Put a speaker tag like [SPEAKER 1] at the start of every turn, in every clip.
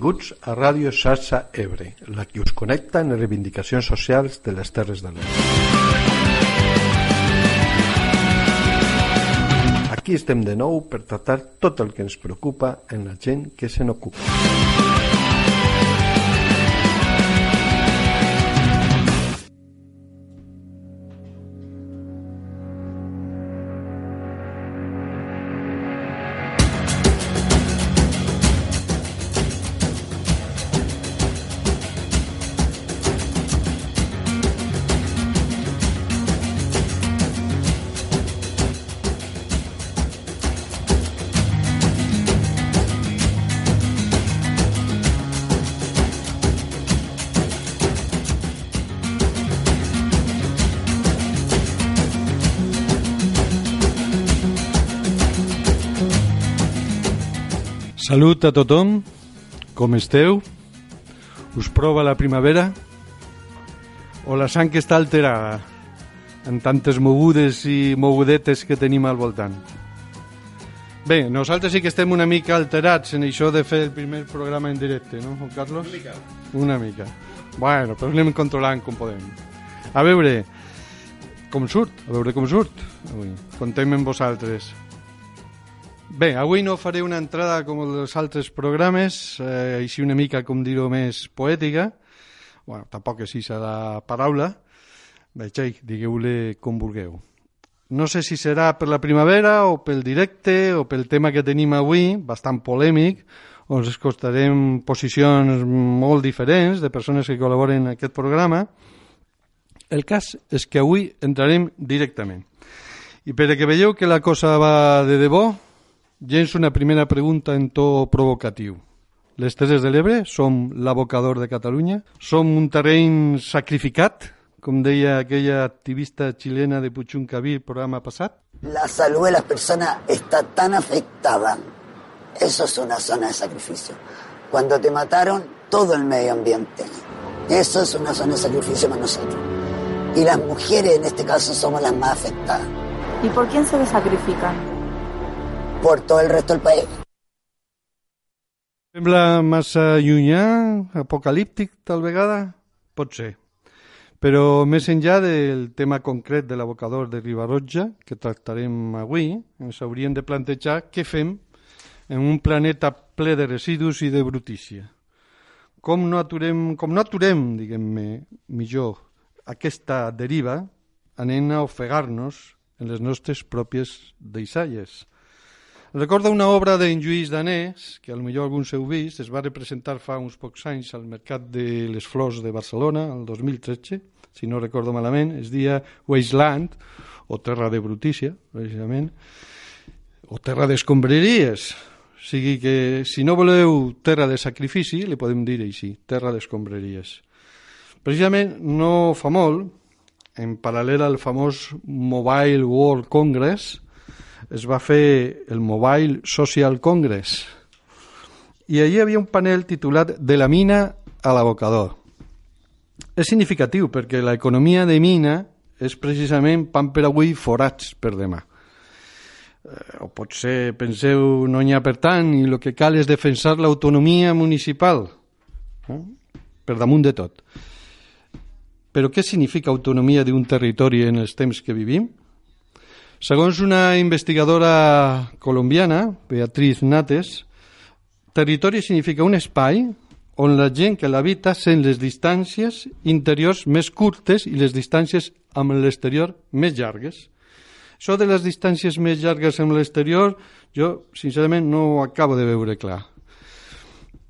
[SPEAKER 1] Benvinguts a Ràdio Xarxa Ebre, la que us connecta en les reivindicacions socials de les Terres de l'Ebre. Aquí estem de nou per tractar tot el que ens preocupa en la gent que se n'ocupa. Salut a tothom, com esteu? Us prova la primavera? O la sang que està alterada en tantes mogudes i mogudetes que tenim al voltant? Bé, nosaltres sí que estem una mica alterats en això de fer el primer programa en directe, no, Juan Carlos?
[SPEAKER 2] Una mica.
[SPEAKER 1] Una mica. Bueno, però anem controlant com podem. A veure, com surt, a veure com surt. Avui. Contem amb vosaltres. Bé, avui no faré una entrada com els altres programes, eh, així una mica, com dir-ho, més poètica. Bueno, tampoc això la paraula. Bé, xei, digueu-li com vulgueu. No sé si serà per la primavera o pel directe o pel tema que tenim avui, bastant polèmic, on ens costarem posicions molt diferents de persones que col·laboren en aquest programa. El cas és que avui entrarem directament. I per que veieu que la cosa va de debò, Gens una primera pregunta en to provocatiu. Les Terres de l'Ebre som l'abocador de Catalunya? Som un terreny sacrificat, com deia aquella activista xilena de Puchuncaví el programa passat?
[SPEAKER 3] La salud de las personas está tan afectada. Eso es una zona de sacrificio. Cuando te mataron todo el medio ambiente. Eso es una zona de sacrificio para nosotros. Y las mujeres en este caso somos las más afectadas.
[SPEAKER 4] ¿Y por quién se le sacrifican?
[SPEAKER 3] Por todo el resto del país.
[SPEAKER 1] Sembla massa llunyà, apocalíptic, tal vegada? Pot ser. Però més enllà del tema concret de l'abocador de Ribarotja, que tractarem avui, ens hauríem de plantejar què fem en un planeta ple de residus i de brutícia. Com no aturem, com no aturem diguem-ne, millor, aquesta deriva, anem a ofegar-nos en les nostres pròpies deixalles. Recorda una obra d'en Lluís Danés, que millor alguns heu vist, es va representar fa uns pocs anys al Mercat de les Flors de Barcelona, el 2013, si no recordo malament, es dia Wasteland, o Terra de Brutícia, precisament, o Terra d'Escombreries. O sigui que, si no voleu terra de sacrifici, li podem dir així, terra d'escombreries. Precisament no fa molt, en paral·lel al famós Mobile World Congress, es va fer el Mobile Social Congress i allí hi havia un panel titulat De la mina a l'abocador. És significatiu perquè l'economia de mina és precisament pan per avui forats per demà. Eh, o potser penseu no n'hi ha per tant i el que cal és defensar l'autonomia municipal eh? per damunt de tot. Però què significa autonomia d'un territori en els temps que vivim? Segons una investigadora colombiana, Beatriz Nates, territori significa un espai on la gent que l'habita sent les distàncies interiors més curtes i les distàncies amb l'exterior més llargues. Això de les distàncies més llargues amb l'exterior, jo sincerament no ho acabo de veure clar.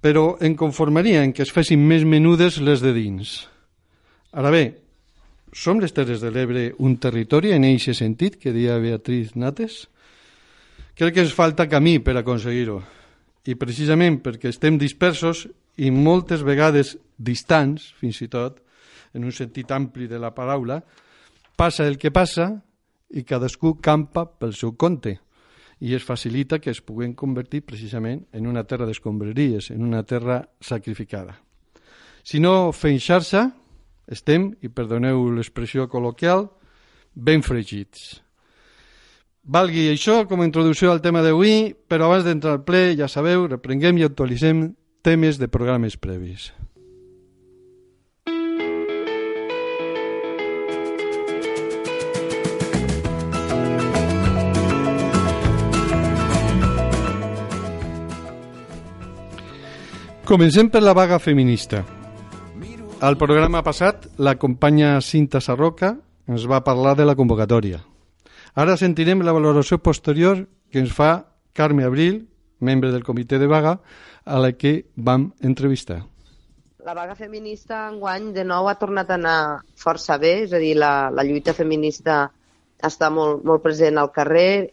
[SPEAKER 1] Però em conformaria en que es fessin més menudes les de dins. Ara bé, som les Terres de l'Ebre un territori en aquest sentit que deia Beatriz Nates? Crec que ens falta camí per aconseguir-ho. I precisament perquè estem dispersos i moltes vegades distants, fins i tot, en un sentit ampli de la paraula, passa el que passa i cadascú campa pel seu compte i es facilita que es puguen convertir precisament en una terra d'escombreries, en una terra sacrificada. Si no fem xarxa, estem, i perdoneu l'expressió col·loquial, ben fregits. Valgui això com a introducció al tema d'avui, però abans d'entrar al ple, ja sabeu, reprenguem i actualitzem temes de programes previs. Comencem per la vaga feminista. Al programa passat, la companya Cinta Sarroca ens va parlar de la convocatòria. Ara sentirem la valoració posterior que ens fa Carme Abril, membre del comitè de vaga, a la que vam entrevistar.
[SPEAKER 2] La vaga feminista enguany de nou ha tornat a anar força bé, és a dir, la, la lluita feminista està molt, molt present al carrer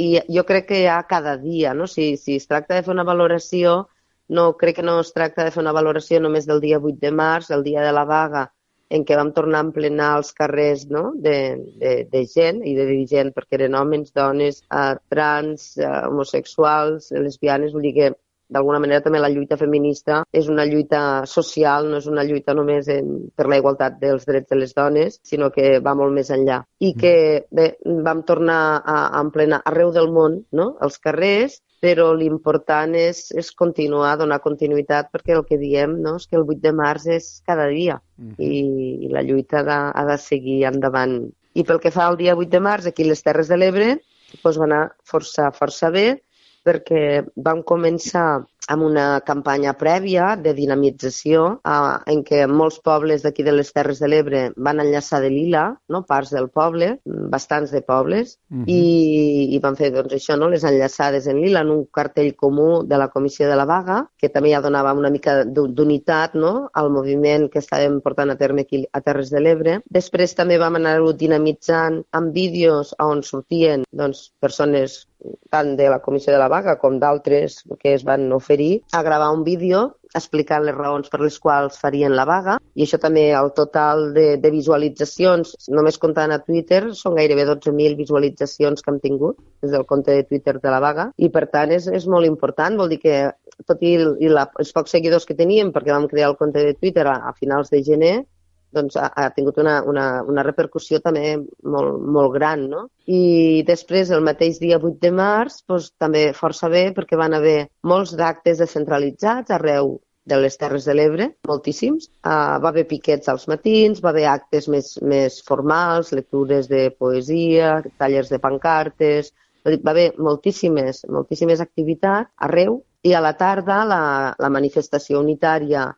[SPEAKER 2] i jo crec que hi ha cada dia, no? Si, si es tracta de fer una valoració, no crec que no es tracta de fer una valoració només del dia 8 de març, el dia de la vaga, en què vam tornar a emplenar els carrers no? de, de, de gent i de dirigent, perquè eren homes, dones, eh, trans, eh, homosexuals, lesbianes, vull dir que d'alguna manera també la lluita feminista és una lluita social, no és una lluita només en, per la igualtat dels drets de les dones, sinó que va molt més enllà. I que bé, vam tornar a, a emplenar arreu del món no? els carrers però l'important és, és continuar, donar continuïtat, perquè el que diem no, és que el 8 de març és cada dia uh -huh. i, i la lluita ha de, ha de seguir endavant. I pel que fa al dia 8 de març, aquí les Terres de l'Ebre, doncs va anar força, força bé, perquè vam començar amb una campanya prèvia de dinamització eh, en què molts pobles d'aquí de les Terres de l'Ebre van enllaçar de Lila, no? parts del poble, bastants de pobles, uh -huh. i, i van fer doncs, això, no? les enllaçades en Lila en un cartell comú de la Comissió de la Vaga, que també ja donava una mica d'unitat no? al moviment que estàvem portant a terme aquí a Terres de l'Ebre. Després també vam anar-ho dinamitzant amb vídeos on sortien doncs, persones tant de la Comissió de la Vaga com d'altres que es van oferir a gravar un vídeo explicant les raons per les quals farien la vaga. I això també el total de, de visualitzacions, només comptant a Twitter, són gairebé 12.000 visualitzacions que hem tingut des del compte de Twitter de la vaga. I per tant és, és molt important, vol dir que tot i, i la, els pocs seguidors que teníem perquè vam crear el compte de Twitter a, a finals de gener, doncs ha, ha tingut una, una, una repercussió també molt, molt gran, no? I després, el mateix dia 8 de març, doncs, també força bé, perquè van haver molts d'actes descentralitzats arreu de les Terres de l'Ebre, moltíssims. Uh, va haver piquets als matins, va haver actes més, més formals, lectures de poesia, tallers de pancartes, va haver moltíssimes, moltíssimes activitats arreu i a la tarda la, la manifestació unitària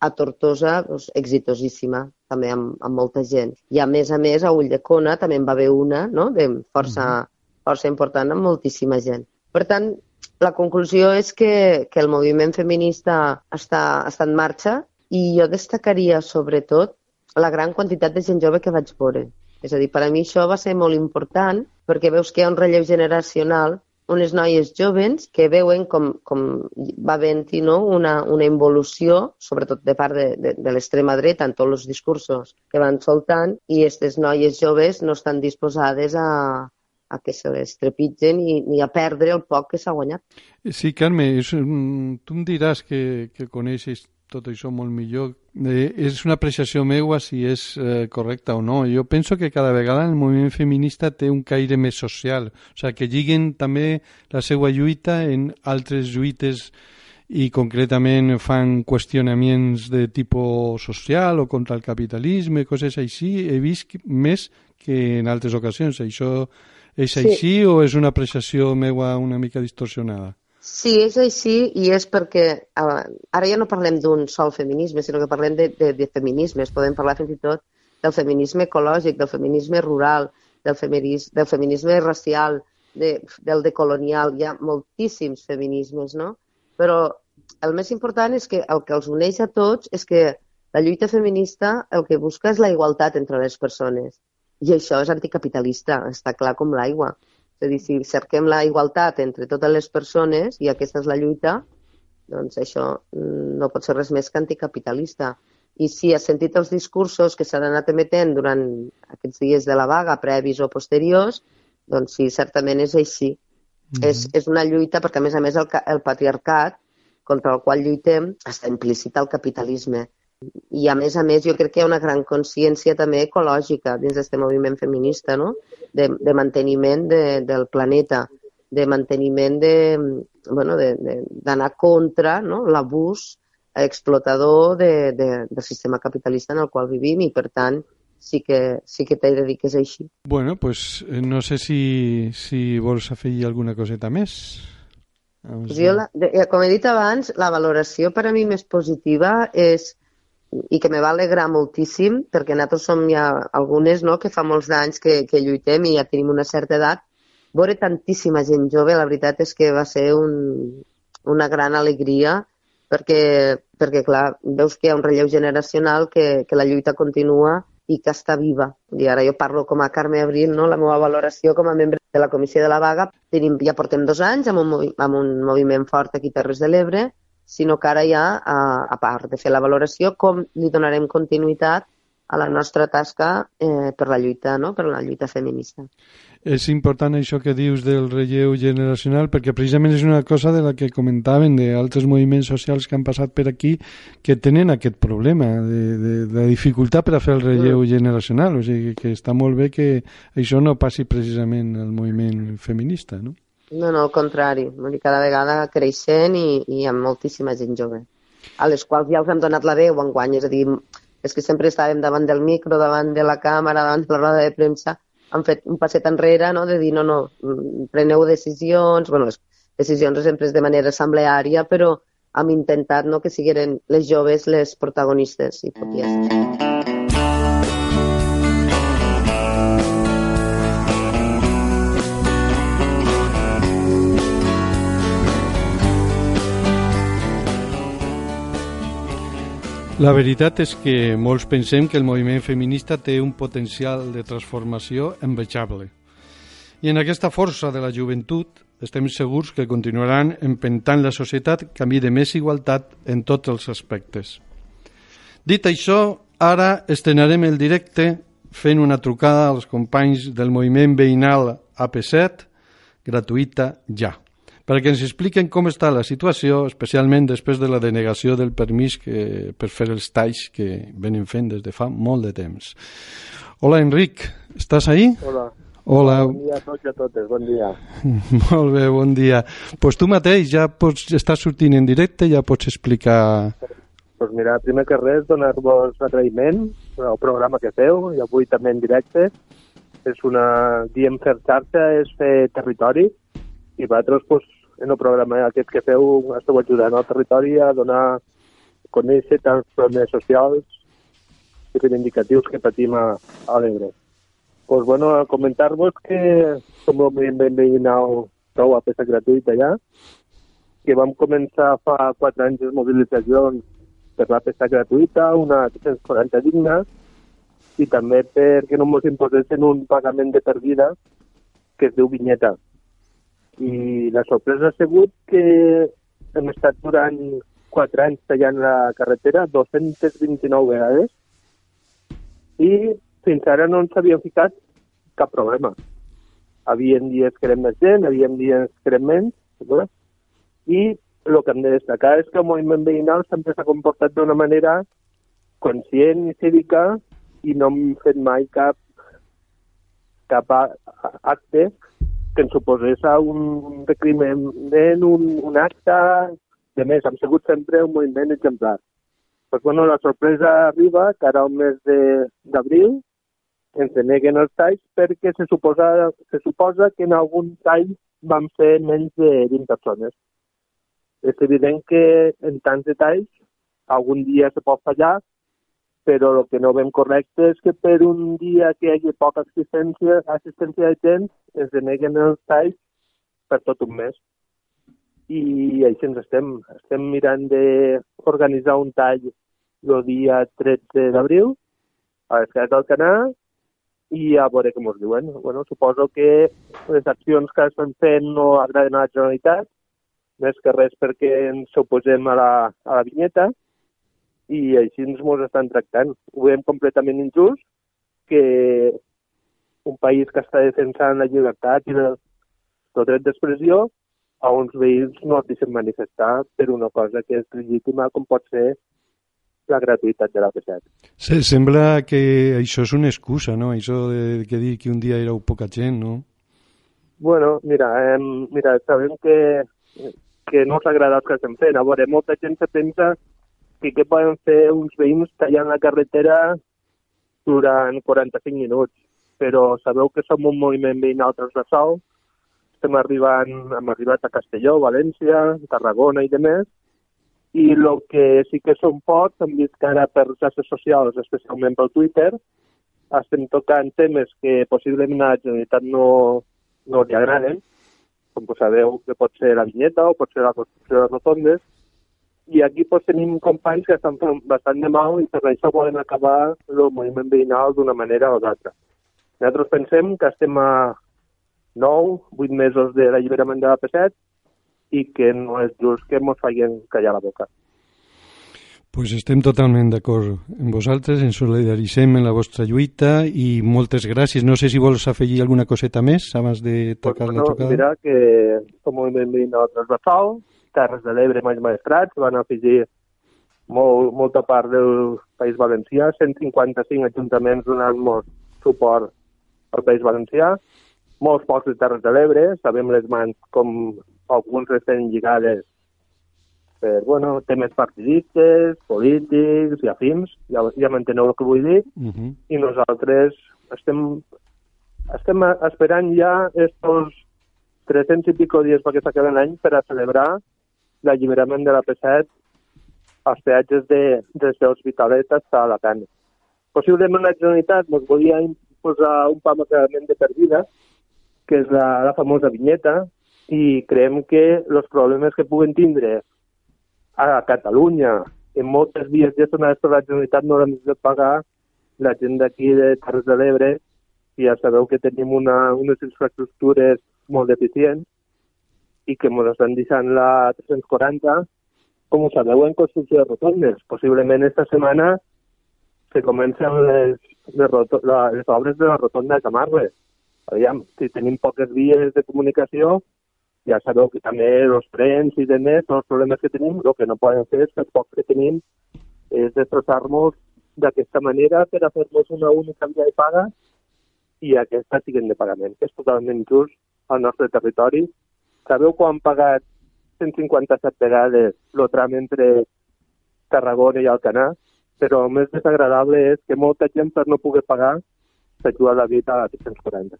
[SPEAKER 2] a Tortosa, doncs, exitosíssima, també amb, amb molta gent. I a més a més, a Ulldecona també en va haver una, no?, de força, mm -hmm. força important, amb moltíssima gent. Per tant, la conclusió és que, que el moviment feminista està, està en marxa i jo destacaria sobretot la gran quantitat de gent jove que vaig veure. És a dir, per a mi això va ser molt important perquè veus que hi ha un relleu generacional unes noies joves que veuen com, com va havent-hi no? una, una involució, sobretot de part de, de, de l'extrema dreta, en tots els discursos que van soltant, i aquestes noies joves no estan disposades a, a que se les trepitgen ni, ni a perdre el poc que s'ha guanyat.
[SPEAKER 1] Sí, Carme, és, tu em diràs que, que coneixes tot això molt millor. Eh, és una apreciació meua si és eh, correcta o no. Jo penso que cada vegada el moviment feminista té un caire més social, o sigui, que lliguen també la seva lluita en altres lluites i concretament fan qüestionaments de tipus social o contra el capitalisme, coses així, he vist més que en altres ocasions. Això és sí. així o és una apreciació meua una mica distorsionada?
[SPEAKER 2] Sí, és així i és perquè uh, ara ja no parlem d'un sol feminisme, sinó que parlem de, de, de feminismes. Podem parlar fins i tot del feminisme ecològic, del feminisme rural, del, feminis, del feminisme racial, de, del decolonial. Hi ha moltíssims feminismes, no? Però el més important és que el que els uneix a tots és que la lluita feminista el que busca és la igualtat entre les persones. I això és anticapitalista, està clar com l'aigua. És a dir, si cerquem la igualtat entre totes les persones i aquesta és la lluita, doncs això mm, no pot ser res més que anticapitalista. I si has sentit els discursos que s'han anat emetent durant aquests dies de la vaga, previs o posteriors, doncs sí, certament és així. Mm -hmm. és, és una lluita perquè, a més a més, el, el patriarcat contra el qual lluitem està implícit al capitalisme. I a més a més jo crec que hi ha una gran consciència també ecològica dins d'aquest moviment feminista, no? de, de manteniment de, del planeta, de manteniment de, bueno, d'anar contra no? l'abús explotador de, de, del sistema capitalista en el qual vivim i, per tant, sí que, sí que t'he de dir que és així.
[SPEAKER 1] Bueno, pues eh, no sé si, si vols afegir alguna coseta més.
[SPEAKER 2] Pues jo, la, com he dit abans, la valoració per a mi més positiva és i que me va alegrar moltíssim, perquè nosaltres som ja algunes no, que fa molts anys que, que lluitem i ja tenim una certa edat, veure tantíssima gent jove, la veritat és que va ser un, una gran alegria perquè, perquè, clar, veus que hi ha un relleu generacional que, que la lluita continua i que està viva. I ara jo parlo com a Carme Abril, no? la meva valoració com a membre de la Comissió de la Vaga. Tenim, ja portem dos anys amb un, amb un moviment fort aquí a Terres de l'Ebre, sinó que ara ja, a, a part de fer la valoració, com li donarem continuïtat a la nostra tasca eh, per la lluita, no? per la lluita feminista.
[SPEAKER 1] És important això que dius del relleu generacional perquè precisament és una cosa de la que comentaven d'altres moviments socials que han passat per aquí que tenen aquest problema de, de, de dificultat per a fer el relleu mm. generacional, o sigui que està molt bé que això no passi precisament al moviment feminista, no?
[SPEAKER 2] No, no, al contrari. Cada vegada creixent i, i amb moltíssima gent jove, a les quals ja els hem donat la veu en guany. És a dir, és que sempre estàvem davant del micro, davant de la càmera, davant de la roda de premsa, han fet un passet enrere no? de dir no, no, preneu decisions, bueno, les decisions sempre és de manera assembleària, però hem intentat no, que siguin les joves les protagonistes i tot i
[SPEAKER 1] La veritat és que molts pensem que el moviment feminista té un potencial de transformació envejable. I en aquesta força de la joventut estem segurs que continuaran empentant la societat camí de més igualtat en tots els aspectes. Dit això, ara estrenarem el directe fent una trucada als companys del moviment veïnal AP7 gratuïta ja perquè ens expliquen com està la situació, especialment després de la denegació del permís que, per fer els talls que venen fent des de fa molt de temps. Hola, Enric, estàs ahí?
[SPEAKER 5] Hola.
[SPEAKER 1] Hola.
[SPEAKER 5] Bon dia a tots i a totes, bon dia.
[SPEAKER 1] Molt bé, bon dia. Doncs pues tu mateix ja pots estar sortint en directe, ja pots explicar...
[SPEAKER 5] Pues mira, primer que res, donar-vos agraïment al programa que feu, i avui també en directe. És una... Diem fer xarxa, és fer territori, i vosaltres pues, en el programa aquest que feu esteu ajudant al territori a donar a conèixer tants problemes socials i reivindicatius que patim a, a l'Ebre. Pues, bueno, comentar-vos que som moviment veïnal prou a peça gratuïta ja, que vam començar fa quatre anys les mobilitzacions per la peça gratuïta, una 340 digna, i també perquè no ens imposessin un pagament de per vida que es diu vinyeta i la sorpresa ha sigut que hem estat durant quatre anys tallant la carretera 229 vegades i fins ara no ens havíem ficat cap problema. Havien dies que érem més gent, havien dies que érem menys, no? i el que hem de destacar és que el moviment veïnal sempre s'ha comportat d'una manera conscient i cívica i no hem fet mai cap, cap acte que ens suposés un recriment, un, un acte, de més, hem sigut sempre un moviment exemplar. Pues, bueno, la sorpresa arriba que ara al mes d'abril ens deneguen els talls perquè se suposa, se suposa que en algun tall van fer menys de 20 persones. És evident que en tants detalls algun dia se pot fallar, però el que no veiem correcte és que per un dia que hi hagi poca assistència, assistència de gent es deneguen els talls per tot un mes. I així ens estem. Estem mirant d'organitzar un tall el dia 13 d'abril a les cases del Canà i a veure com us diuen. Bueno, suposo que les accions que estan fent no agraden a la Generalitat, més que res perquè ens oposem a la, a la vinyeta, i així ens estan tractant. Ho veiem completament injust que un país que està defensant la llibertat i el, el dret d'expressió a uns veïns no es deixen manifestar per una cosa que és legítima com pot ser la gratuïtat de la P7.
[SPEAKER 1] Sí, sembla que això és una excusa, no? Això de que dir que un dia éreu poca gent, no?
[SPEAKER 5] Bueno, mira, eh, mira sabem que, que no us agrada el que estem fent. A veure, molta gent se pensa que què poden fer uns veïns tallant la carretera durant 45 minuts, però sabeu que som un moviment veïnal transversal, estem arribant, hem arribat a Castelló, València, Tarragona i demés, i el que sí que som pocs, hem vist que ara per xarxes socials, especialment pel Twitter, estem tocant temes que possiblement a la Generalitat no, no li agraden, com sabeu que pot ser la vinyeta o pot ser la construcció de les rotondes, i aquí pues, tenim companys que estan fent bastant de mal i per això poden acabar el moviment veïnal d'una manera o d'altra. Nosaltres pensem que estem a 9, 8 mesos de l'alliberament de la P7 i que no és just que ens facin callar la boca.
[SPEAKER 1] Pues estem totalment d'acord amb vosaltres, ens solidaritzem en la vostra lluita i moltes gràcies. No sé si vols afegir alguna coseta més abans de tocar
[SPEAKER 5] pues,
[SPEAKER 1] la tocada.
[SPEAKER 5] Mira que som moviment veïnal transversal, Terres de l'Ebre i Maestrats van afegir molt, molta part del País Valencià, 155 ajuntaments donant-nos suport al País Valencià, molts pocs de Terres de l'Ebre, sabem les mans com alguns estan lligades per bueno, temes partidistes, polítics i afins, ja, ja m'enteneu el que vull dir,
[SPEAKER 1] Uh -huh.
[SPEAKER 5] i nosaltres estem, estem esperant ja estos 300 i pico dies perquè s'acabi l'any per a celebrar l'alliberament de la P7 als peatges de, des de l'Hospitalet fins a Alacant. Possiblement la Generalitat ens volia imposar un pagament de per vida, que és la, la famosa vinyeta, i creiem que els problemes que puguen tindre a Catalunya en moltes vies gestionades per la Generalitat no l'hem de pagar la gent d'aquí de Terres de l'Ebre i ja sabeu que tenim una, unes infraestructures molt deficients i que ens estan deixant la 340, com ho sabeu, en construcció de rotondes. Possiblement esta setmana se comencen les, les, la, les obres de la rotonda de Camarles. Aviam, si tenim poques vies de comunicació, ja sabeu que també els trens i de més, els problemes que tenim, el que no poden fer és que els pocs que tenim és destrossar-nos d'aquesta manera per a fer-nos una única via de paga i aquesta siguin de pagament, que és totalment just al nostre territori. Sabeu quan han pagat 157 vegades el tram entre Tarragona i Alcanar? Però el més desagradable és que molta gent per no poder pagar s'ajuda la vida a 340.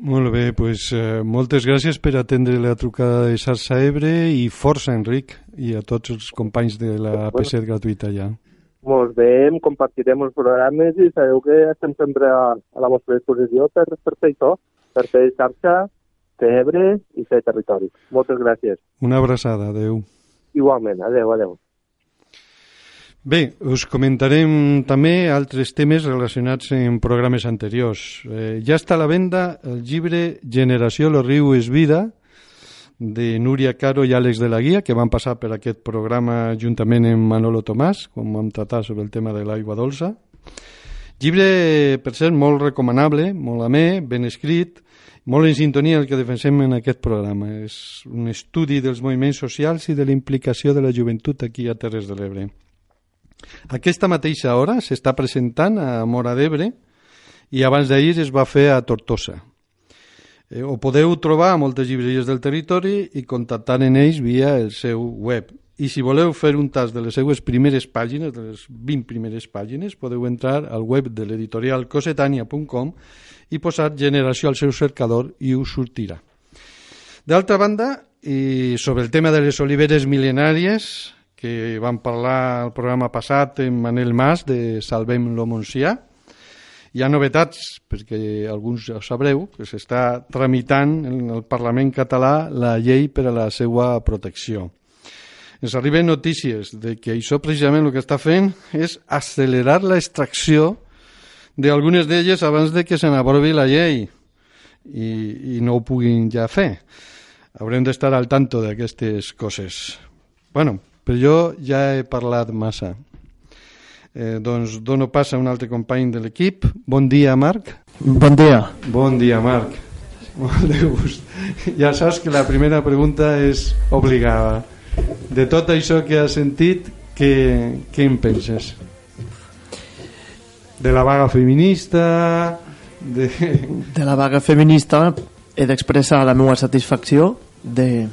[SPEAKER 1] Molt bé, pues, eh, moltes gràcies per atendre la trucada de Sarsa Ebre i força, Enric, i a tots els companys de la P7 gratuïta ja.
[SPEAKER 5] Molt bé, compartirem els programes i sabeu que estem sempre a, a la vostra disposició per, per fer això, per fer xarxa, fer Ebre i fer territori. Moltes gràcies.
[SPEAKER 1] Una abraçada, adeu.
[SPEAKER 5] Igualment, adeu, adeu.
[SPEAKER 1] Bé, us comentarem també altres temes relacionats amb programes anteriors. Eh, ja està a la venda el llibre Generació lo riu és vida, de Núria Caro i Àlex de la Guia, que van passar per aquest programa juntament amb Manolo Tomàs, quan vam tratar sobre el tema de l'aigua dolça. Llibre, per cert, molt recomanable, molt amè, ben escrit, molt en sintonia el que defensem en aquest programa. És un estudi dels moviments socials i de la implicació de la joventut aquí a Terres de l'Ebre. Aquesta mateixa hora s'està presentant a Mora d'Ebre i abans d'ahir es va fer a Tortosa. Eh, ho podeu trobar a moltes llibreries del territori i contactar en ells via el seu web. I si voleu fer un tas de les seues primeres pàgines, de les 20 primeres pàgines, podeu entrar al web de l'editorial cosetania.com i posar generació al seu cercador i us sortirà. D'altra banda, i sobre el tema de les oliveres mil·lenàries, que vam parlar al programa passat amb Manel Mas de Salvem lo Montsià, hi ha novetats, perquè alguns ja ho sabreu, que s'està tramitant en el Parlament català la llei per a la seva protecció. Ens arriben notícies de que això precisament el que està fent és accelerar l'extracció d'algunes d'elles abans de que se n'aprovi la llei i, i no ho puguin ja fer. Haurem d'estar al tanto d'aquestes coses. Bueno, però jo ja he parlat massa. Eh, doncs dono pas a un altre company de l'equip. Bon dia, Marc.
[SPEAKER 6] Bon dia.
[SPEAKER 1] Bon dia, Marc. Molt de gust. Ja saps que la primera pregunta és obligada. De tot això que has sentit, què, què en penses? De la vaga feminista, de...
[SPEAKER 6] De la vaga feminista he d'expressar la meva satisfacció de,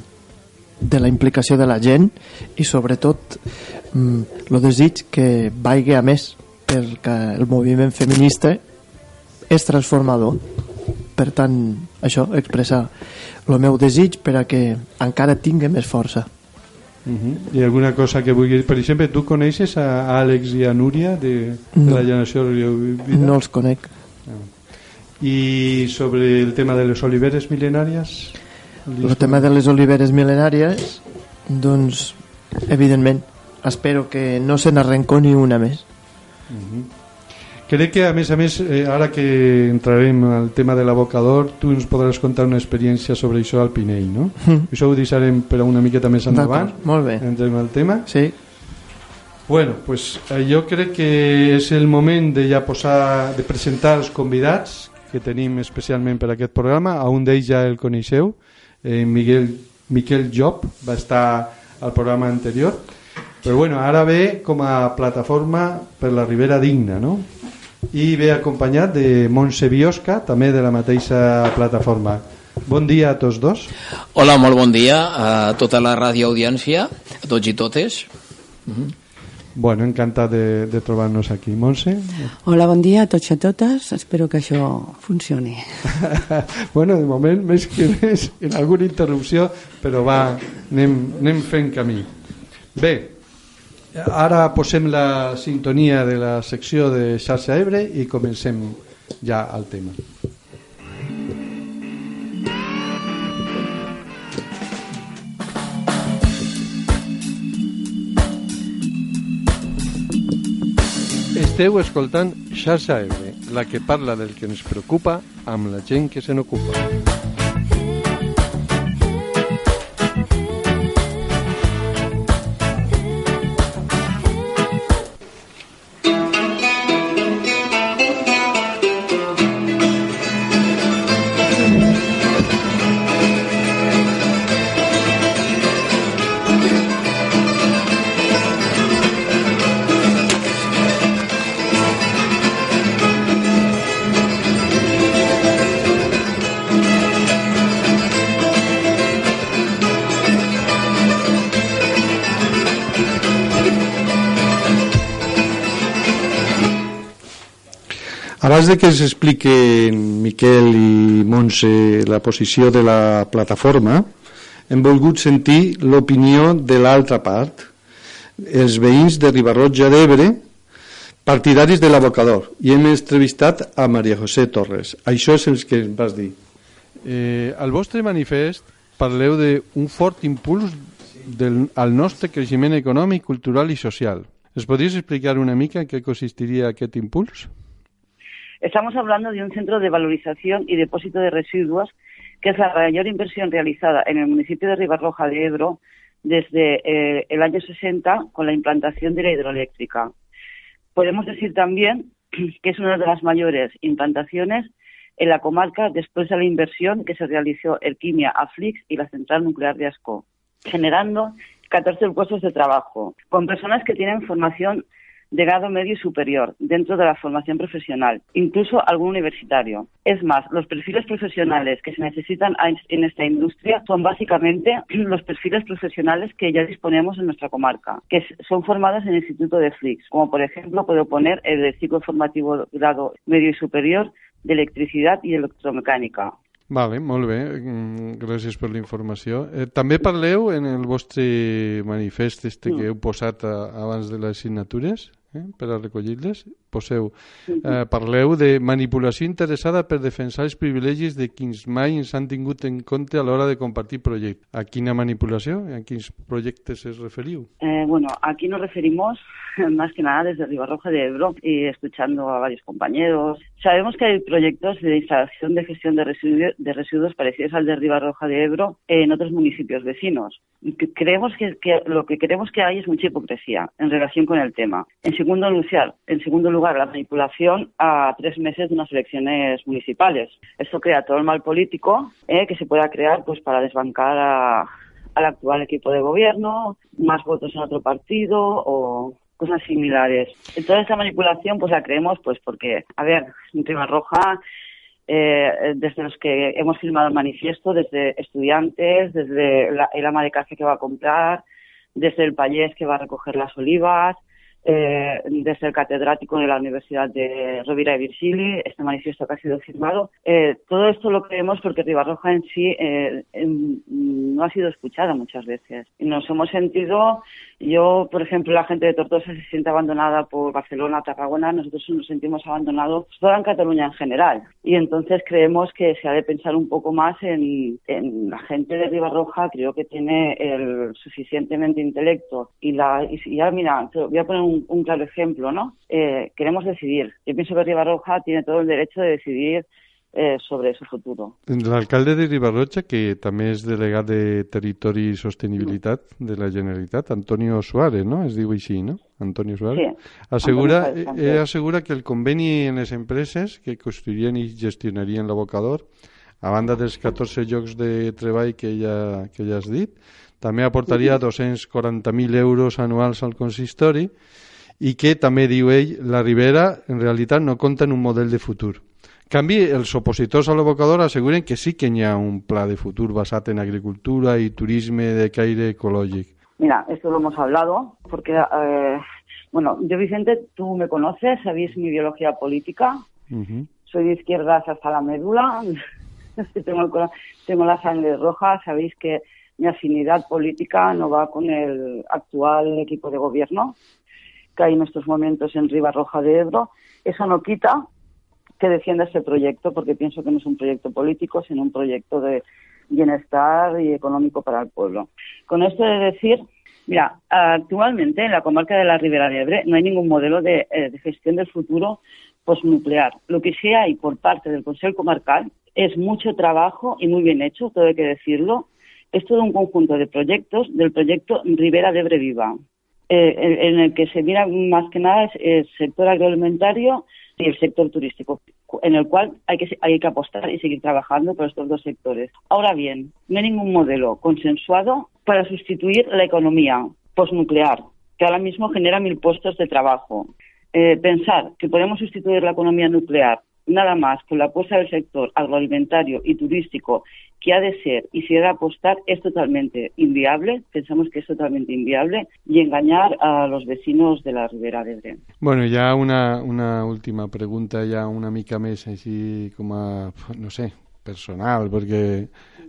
[SPEAKER 6] de la implicació de la gent i sobretot mm, el desig que vagi a més perquè el moviment feminista és transformador per tant això, expressar el meu desig per a que encara tingui més força
[SPEAKER 1] Uh -huh. I alguna cosa que vulguis... Per exemple, tu coneixes a Àlex i a Núria de, de
[SPEAKER 6] No.
[SPEAKER 1] la generació Vida?
[SPEAKER 6] no els conec
[SPEAKER 1] I sobre el tema de les oliveres mil·lenàries?
[SPEAKER 6] El tema de les oliveres mil·lenàries doncs evidentment espero que no se n'arrencó ni una més
[SPEAKER 1] Crec que, a més a més, eh, ara que entrarem al tema de l'abocador, tu ens podràs contar una experiència sobre això al Pinell, no?
[SPEAKER 6] Mm.
[SPEAKER 1] Això ho deixarem per una miqueta més endavant.
[SPEAKER 6] Molt bé.
[SPEAKER 1] Entrem al tema.
[SPEAKER 6] sí,
[SPEAKER 1] Bueno, pues eh, jo crec que és el moment de ja posar, de presentar els convidats que tenim especialment per a aquest programa. A un d'ells ja el coneixeu, eh, Miguel, Miquel Job, va estar al programa anterior. Però bueno, ara ve com a plataforma per la Ribera Digna, no? I ve acompanyat de Montse Biosca, també de la mateixa plataforma. Bon dia a tots dos.
[SPEAKER 7] Hola, molt bon dia a tota la radioaudiència, a tots i totes.
[SPEAKER 1] Bueno, encantat de, de trobar-nos aquí. Montse?
[SPEAKER 8] Hola, bon dia a tots i a totes. Espero que això funcioni.
[SPEAKER 1] bueno, de moment, més que més, en alguna interrupció, però va, anem, anem fent camí. Bé, ara posem la sintonia de la secció de xarxa Ebre i comencem ja al tema. Esteu escoltant Xarxa Ebre, la que parla del que ens preocupa amb la gent que se n'ocupa. Abans de que ens expliquen Miquel i Montse la posició de la plataforma, hem volgut sentir l'opinió de l'altra part, els veïns de Ribarrotja d'Ebre, partidaris de l'abocador, i hem entrevistat a Maria José Torres. Això és el que ens vas dir. Eh, al vostre manifest parleu d'un fort impuls del, al nostre creixement econòmic, cultural i social. ¿Nos podrías explicar una mica en qué consistiría aquest impuls?
[SPEAKER 9] Estamos hablando de un centro de valorización y depósito de residuos que es la mayor inversión realizada en el municipio de Ribarroja de Ebro desde eh, el año 60 con la implantación de la hidroeléctrica. Podemos decir también que es una de las mayores implantaciones en la comarca después de la inversión que se realizó el Quimia Aflix y la central nuclear de Asco, generando 14 puestos de trabajo con personas que tienen formación de grado medio y superior dentro de la formación profesional, incluso algún universitario. Es más, los perfiles profesionales que se necesitan en esta industria son básicamente los perfiles profesionales que ya disponemos en nuestra comarca, que son formados en el Instituto de Flix, como por ejemplo puedo poner el de ciclo formativo grado medio y superior de electricidad y electromecànica.
[SPEAKER 1] Vale, molt bé, mm, gràcies per la informació. Eh, també parleu en el vostre manifest este que heu posat a, abans de les signatures eh, per a recollir-les, poseu, eh, parleu de manipulació interessada per defensar els privilegis de quins mai ens han tingut en compte a l'hora de compartir projectes. A quina manipulació? A quins projectes es referiu?
[SPEAKER 9] Eh, bueno, aquí nos referimos más que nada desde Ribarroja de Ebro y escuchando a varios compañeros. Sabemos que hay proyectos de instalación de gestión de residuos, de residuos parecidos al de Ribarroja de Ebro en otros municipios vecinos. Creemos que, que, lo que creemos que hay es mucha hipocresía en relación con el tema. En segundo lugar, en segundo lugar, la manipulación a tres meses de unas elecciones municipales. Esto crea todo el mal político eh, que se pueda crear pues para desbancar a, al actual equipo de gobierno, más votos en otro partido o cosas similares. Toda esta manipulación pues la creemos pues porque, a ver, en Ribarroja eh, desde los que hemos firmado el manifiesto, desde estudiantes, desde la- el ama de casa que va a comprar, desde el payés que va a recoger las olivas, eh, desde el catedrático de la Universidad de Rovira y Virgili, este manifiesto que ha sido firmado. Eh, todo esto lo creemos porque Ribarroja en sí eh, no ha sido escuchada muchas veces. Nos hemos sentido, yo, por ejemplo, la gente de Tortosa se siente abandonada por Barcelona, Tarragona, nosotros nos sentimos abandonados toda en Cataluña en general. Y entonces creemos que se ha de pensar un poco más en, en la gente de Ribarroja, creo que tiene el suficientemente intelecto. Y, la, y ya, mira, te voy a poner un, un claro ejemplo, ¿no? Eh, queremos decidir. Yo pienso que Ribarroja tiene todo el derecho de decidir eh, sobre su futuro.
[SPEAKER 1] L'alcalde de Ribarroja, que també és delegat de Territori i Sostenibilitat de la Generalitat, Antonio Suárez, no? Es diu així, no? Antonio Suárez.
[SPEAKER 9] Sí.
[SPEAKER 1] Assegura,
[SPEAKER 9] Antonio Suárez,
[SPEAKER 1] eh, assegura que el conveni en les empreses que construirien i gestionarien l'abocador, a banda dels 14 llocs de treball que ja, que ja has dit, també aportaria 240.000 euros anuals al consistori i que també diu ell, la Ribera en realitat no compta en un model de futur. En canvi, els opositors a l'abocador asseguren que sí que hi ha un pla de futur basat en agricultura i turisme de caire ecològic.
[SPEAKER 9] Mira, esto lo hemos hablado porque, eh, bueno, yo Vicente, tú me conoces, sabéis mi biología política,
[SPEAKER 1] Uh
[SPEAKER 9] soy de izquierdas hasta la médula, tengo, el tengo la sangre roja, sabéis que mi afinidad política no va con el actual equipo de gobierno que hay en estos momentos en Ribarroja de Ebro. Eso no quita que defienda este proyecto, porque pienso que no es un proyecto político, sino un proyecto de bienestar y económico para el pueblo. Con esto de decir, mira, actualmente en la comarca de la Ribera de Ebre no hay ningún modelo de, eh, de gestión del futuro postnuclear. Lo que sí hay por parte del Consejo Comarcal es mucho trabajo y muy bien hecho, todo hay que decirlo. Es todo un conjunto de proyectos del proyecto Ribera de Ebre Viva, eh, en, el que se mira más que nada el sector agroalimentario y el sector turístico, en el cual hay que, hay que apostar y seguir trabajando por estos dos sectores. Ahora bien, no hay ningún modelo consensuado para sustituir la economía postnuclear, que ahora mismo genera mil puestos de trabajo. Eh, pensar que podemos sustituir la economía nuclear nada más con la apuesta del sector agroalimentario y turístico que ha de ser y se ha de apostar es totalmente inviable, pensamos que es totalmente inviable, y engañar a los vecinos de la Ribera de Ebre.
[SPEAKER 1] Bueno, ja una, una última pregunta, ja una mica més així com a, no sé, personal, perquè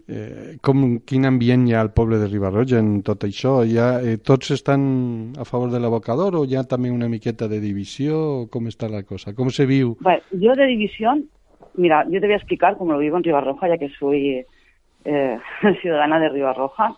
[SPEAKER 1] eh, com, quin ambient hi ha al poble de Ribarroja en tot això? Ha, eh, tots estan a favor de l'abocador o hi ha també una miqueta de divisió? Com està la cosa? Com se viu?
[SPEAKER 9] Vale, yo de división, mira, yo te voy a explicar cómo lo vivo en Ribarroja, ya que soy eh, ciudadana de Ribarroja.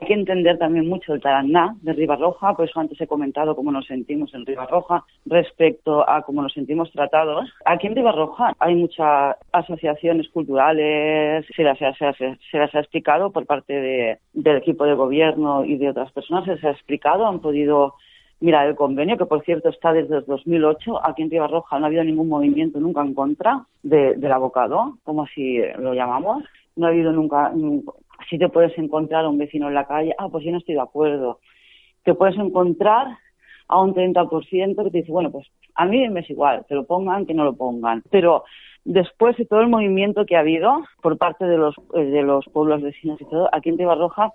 [SPEAKER 9] Hay que entender también mucho el taraná de Ribarroja, por eso antes he comentado cómo nos sentimos en Ribarroja respecto a cómo nos sentimos tratados. Aquí en Ribarroja hay muchas asociaciones culturales, se las, ha- se las- se las ha explicado por parte de- del equipo de gobierno y de otras personas, se les ha explicado, han podido mirar el convenio, que por cierto está desde el 2008. Aquí en Ribarroja no ha habido ningún movimiento nunca en contra de- del abocado, como así lo llamamos. No ha habido nunca, si te puedes encontrar a un vecino en la calle, ah, pues yo no estoy de acuerdo. Te puedes encontrar a un 30% que te dice, bueno, pues a mí me es igual, que lo pongan, que no lo pongan. Pero después de todo el movimiento que ha habido por parte de los, eh, de los pueblos vecinos y todo, aquí en Ribarroja,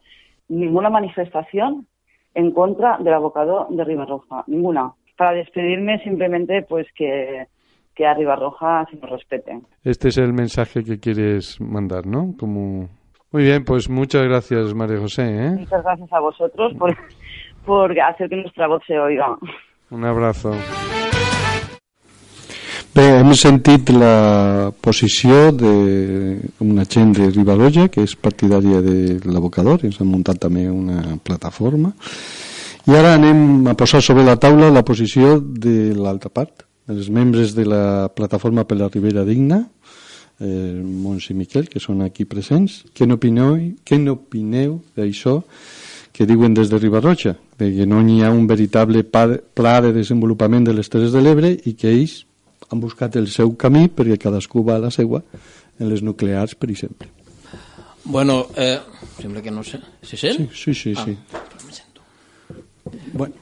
[SPEAKER 9] ninguna manifestación en contra del abocado de Ribarroja, ninguna. Para despedirme simplemente pues que, que a Ribarroja se nos respete.
[SPEAKER 1] Este es el mensaje que quieres mandar, ¿no? Como... Muy bien, pues muchas gracias, María José. ¿eh?
[SPEAKER 9] Muchas gracias a vosotros por, por hacer que nuestra voz se oiga.
[SPEAKER 1] Un abrazo. Bé, hem sentit la posició d'una gent de Ribarroja que és partidària de l'abocador i ens han muntat també una plataforma i ara anem a posar sobre la taula la posició de l'altra part dels membres de la plataforma per la Ribera Digna eh, Mons i Miquel, que són aquí presents què n'opineu què n'opineu d'això que diuen des de Ribarroja, de que no hi ha un veritable pla de desenvolupament de les Terres de l'Ebre i que ells han buscat el seu camí perquè cadascú va a la seua en les nuclears, per exemple.
[SPEAKER 7] Bueno, eh, sembla que no sé. Se sent?
[SPEAKER 1] Sí, sí, sí.
[SPEAKER 7] Ah.
[SPEAKER 1] sí. Bueno,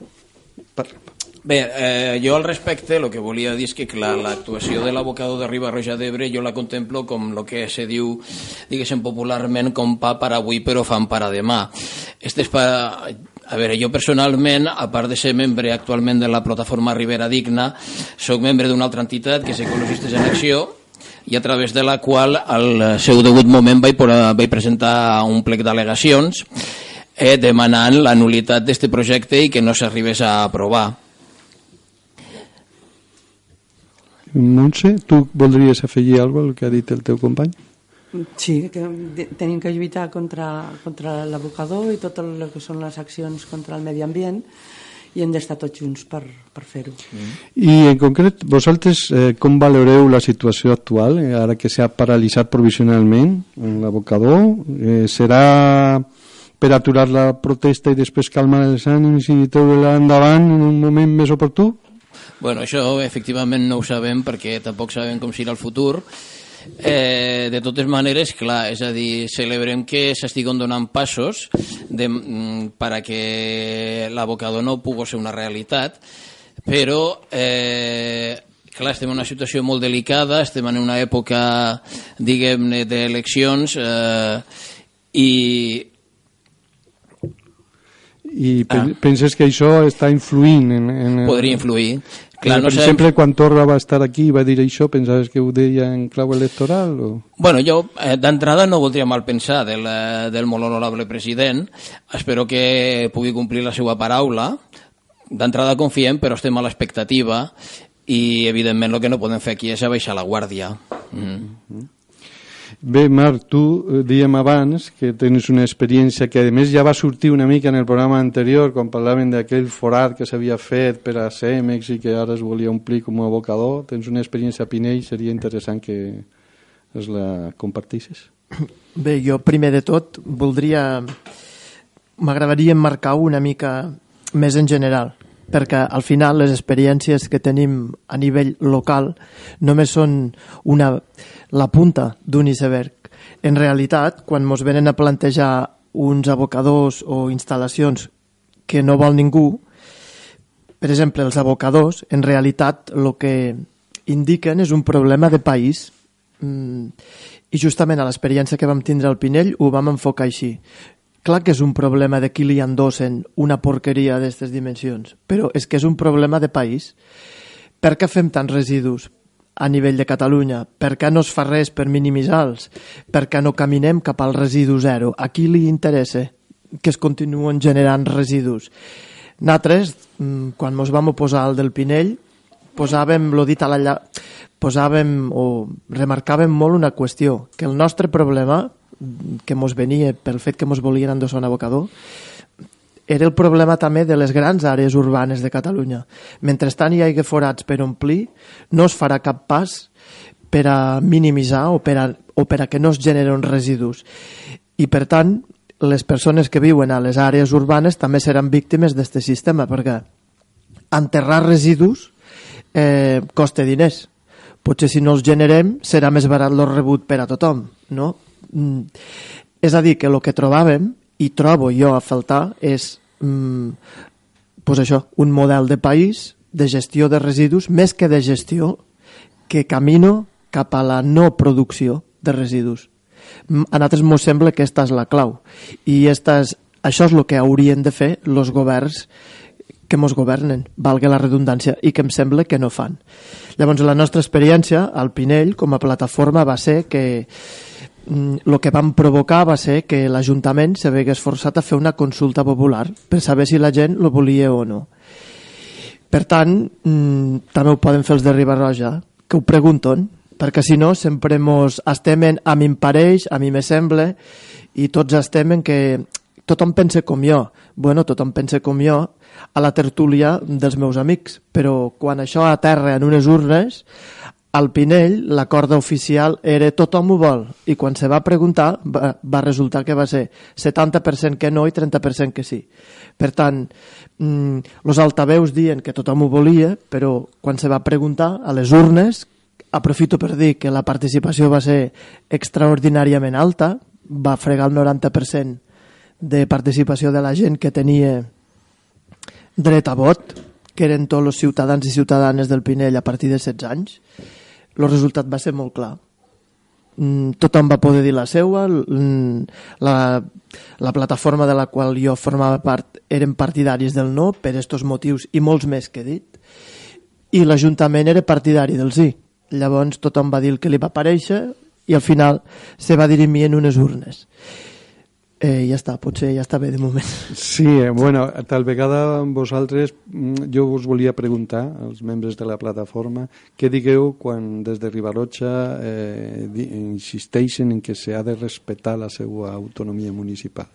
[SPEAKER 1] parla.
[SPEAKER 7] Bé, eh, jo al respecte el que volia dir és que l'actuació de l'abocador de Riba-roja d'Ebre jo la contemplo com el que se diu, diguéssim popularment, com pa per avui però fan per a demà. Este és pa... A veure, jo personalment, a part de ser membre actualment de la plataforma Ribera Digna, sóc membre d'una altra entitat que és Ecologistes en Acció, i a través de la qual al seu degut moment vaig, vaig presentar un plec d'al·legacions eh, demanant la nulitat d'aquest projecte i que no s'arribés a aprovar.
[SPEAKER 1] Montse, tu voldries afegir alguna cosa al que ha dit el teu company?
[SPEAKER 8] Sí, que tenim que lluitar contra, contra l'abocador i tot el que són les accions contra el medi ambient i hem d'estar tots junts per, per fer-ho. Mm.
[SPEAKER 1] I en concret, vosaltres eh, com valoreu la situació actual, eh, ara que s'ha paralitzat provisionalment l'abocador? Eh, serà per aturar la protesta i després calmar els ànims i treure-la endavant en un moment més oportú?
[SPEAKER 7] Bueno, això efectivament no ho sabem perquè tampoc sabem com serà el futur. Eh, de totes maneres, clar, és a dir, celebrem que s'estiguen donant passos de, mm, per a que l'abocador no pugui ser una realitat, però eh, clar, estem en una situació molt delicada, estem en una època, diguem-ne, d'eleccions eh, i
[SPEAKER 1] i ah. penses que això està influint en, en
[SPEAKER 7] podria influir
[SPEAKER 1] Clar, no per exemple, sabem... quan Torra va estar aquí i va dir això, pensaves que ho deia en clau electoral? O...
[SPEAKER 7] Bueno, jo eh, d'entrada no voldria mal pensar del, eh, del molt honorable president. Espero que pugui complir la seva paraula. D'entrada confiem, però estem a l'expectativa i, evidentment, el que no podem fer aquí és abaixar la guàrdia. Mm. Mm -hmm.
[SPEAKER 1] Bé, Marc, tu eh, diem abans que tens una experiència que a més ja va sortir una mica en el programa anterior quan parlaven d'aquell forat que s'havia fet per a Cemex i que ara es volia omplir com a abocador. Tens una experiència a Pinell, seria interessant que es la compartissis.
[SPEAKER 6] Bé, jo primer de tot voldria... M'agradaria marcar una mica més en general perquè al final les experiències que tenim a nivell local només són una, la punta d'un iceberg. En realitat, quan ens venen a plantejar uns abocadors o instal·lacions que no vol ningú, per exemple, els abocadors, en realitat el que indiquen és un problema de país mm, i justament a l'experiència que vam tindre al Pinell ho vam enfocar així. Clar que és un problema de qui li endossen una porqueria d'aquestes dimensions, però és que és un problema de país. Per què fem tants residus a nivell de Catalunya? Per què no es fa res per minimitzar-los? Per què no caminem cap al residu zero? A qui li interessa que es continuen generant residus? Nosaltres, mm, quan ens vam oposar al del Pinell, posàvem, lo dit a la posàvem o remarcàvem molt una qüestió, que el nostre problema que mos venia pel fet que mos volien endossar un abocador era el problema també de les grans àrees urbanes de Catalunya. Mentrestant hi hagi forats per omplir, no es farà cap pas per a minimitzar o per a, o per a que no es generen residus. I, per tant, les persones que viuen a les àrees urbanes també seran víctimes d'aquest sistema, perquè enterrar residus eh, costa diners. Potser si no els generem serà més barat lo rebut per a tothom, no? Mm, és a dir, que el que trobàvem, i trobo jo a faltar, és mm, pues això, un model de país de gestió de residus, més que de gestió, que camino cap a la no producció de residus. Mm, a nosaltres ens sembla que aquesta és la clau. I esta és, això és el que haurien de fer els governs que ens governen, valga la redundància, i que em sembla que no fan. Llavors, la nostra experiència al Pinell, com a plataforma, va ser que el mm, que van provocar va ser que l'Ajuntament s'hagués forçat a fer una consulta popular per saber si la gent lo volia o no. Per tant, mm, també ho poden fer els de Ribarroja, que ho pregunten, perquè si no sempre mos estem en a mi em pareix, a mi me sembla, i tots estem en que tothom pensa com jo. Bueno, tothom pensa com jo a la tertúlia dels meus amics, però quan això aterra en unes urnes, al Pinell la corda oficial era tothom ho vol i quan se va preguntar va, va resultar que va ser 70% que no i 30% que sí. Per tant, mm, los altaveus diuen que tothom ho volia, però quan se va preguntar a les urnes, aprofito per dir que la participació va ser extraordinàriament alta, va fregar el 90% de participació de la gent que tenia dret a vot, que eren tots els ciutadans i ciutadanes del Pinell a partir de 16 anys, el resultat va ser molt clar. Mm, tothom va poder dir la seva, mm, la, la plataforma de la qual jo formava part eren partidaris del no per estos motius i molts més que he dit, i l'Ajuntament era partidari del sí. Llavors tothom va dir el que li va aparèixer i al final se va dirimir en unes urnes. Eh, ja està, potser ja està bé de moment.
[SPEAKER 1] Sí, eh, bueno, tal vegada vosaltres, mm, jo us volia preguntar als membres de la plataforma què digueu quan des de Ribarotxa eh, insisteixen en que s'ha de respectar la seva autonomia municipal.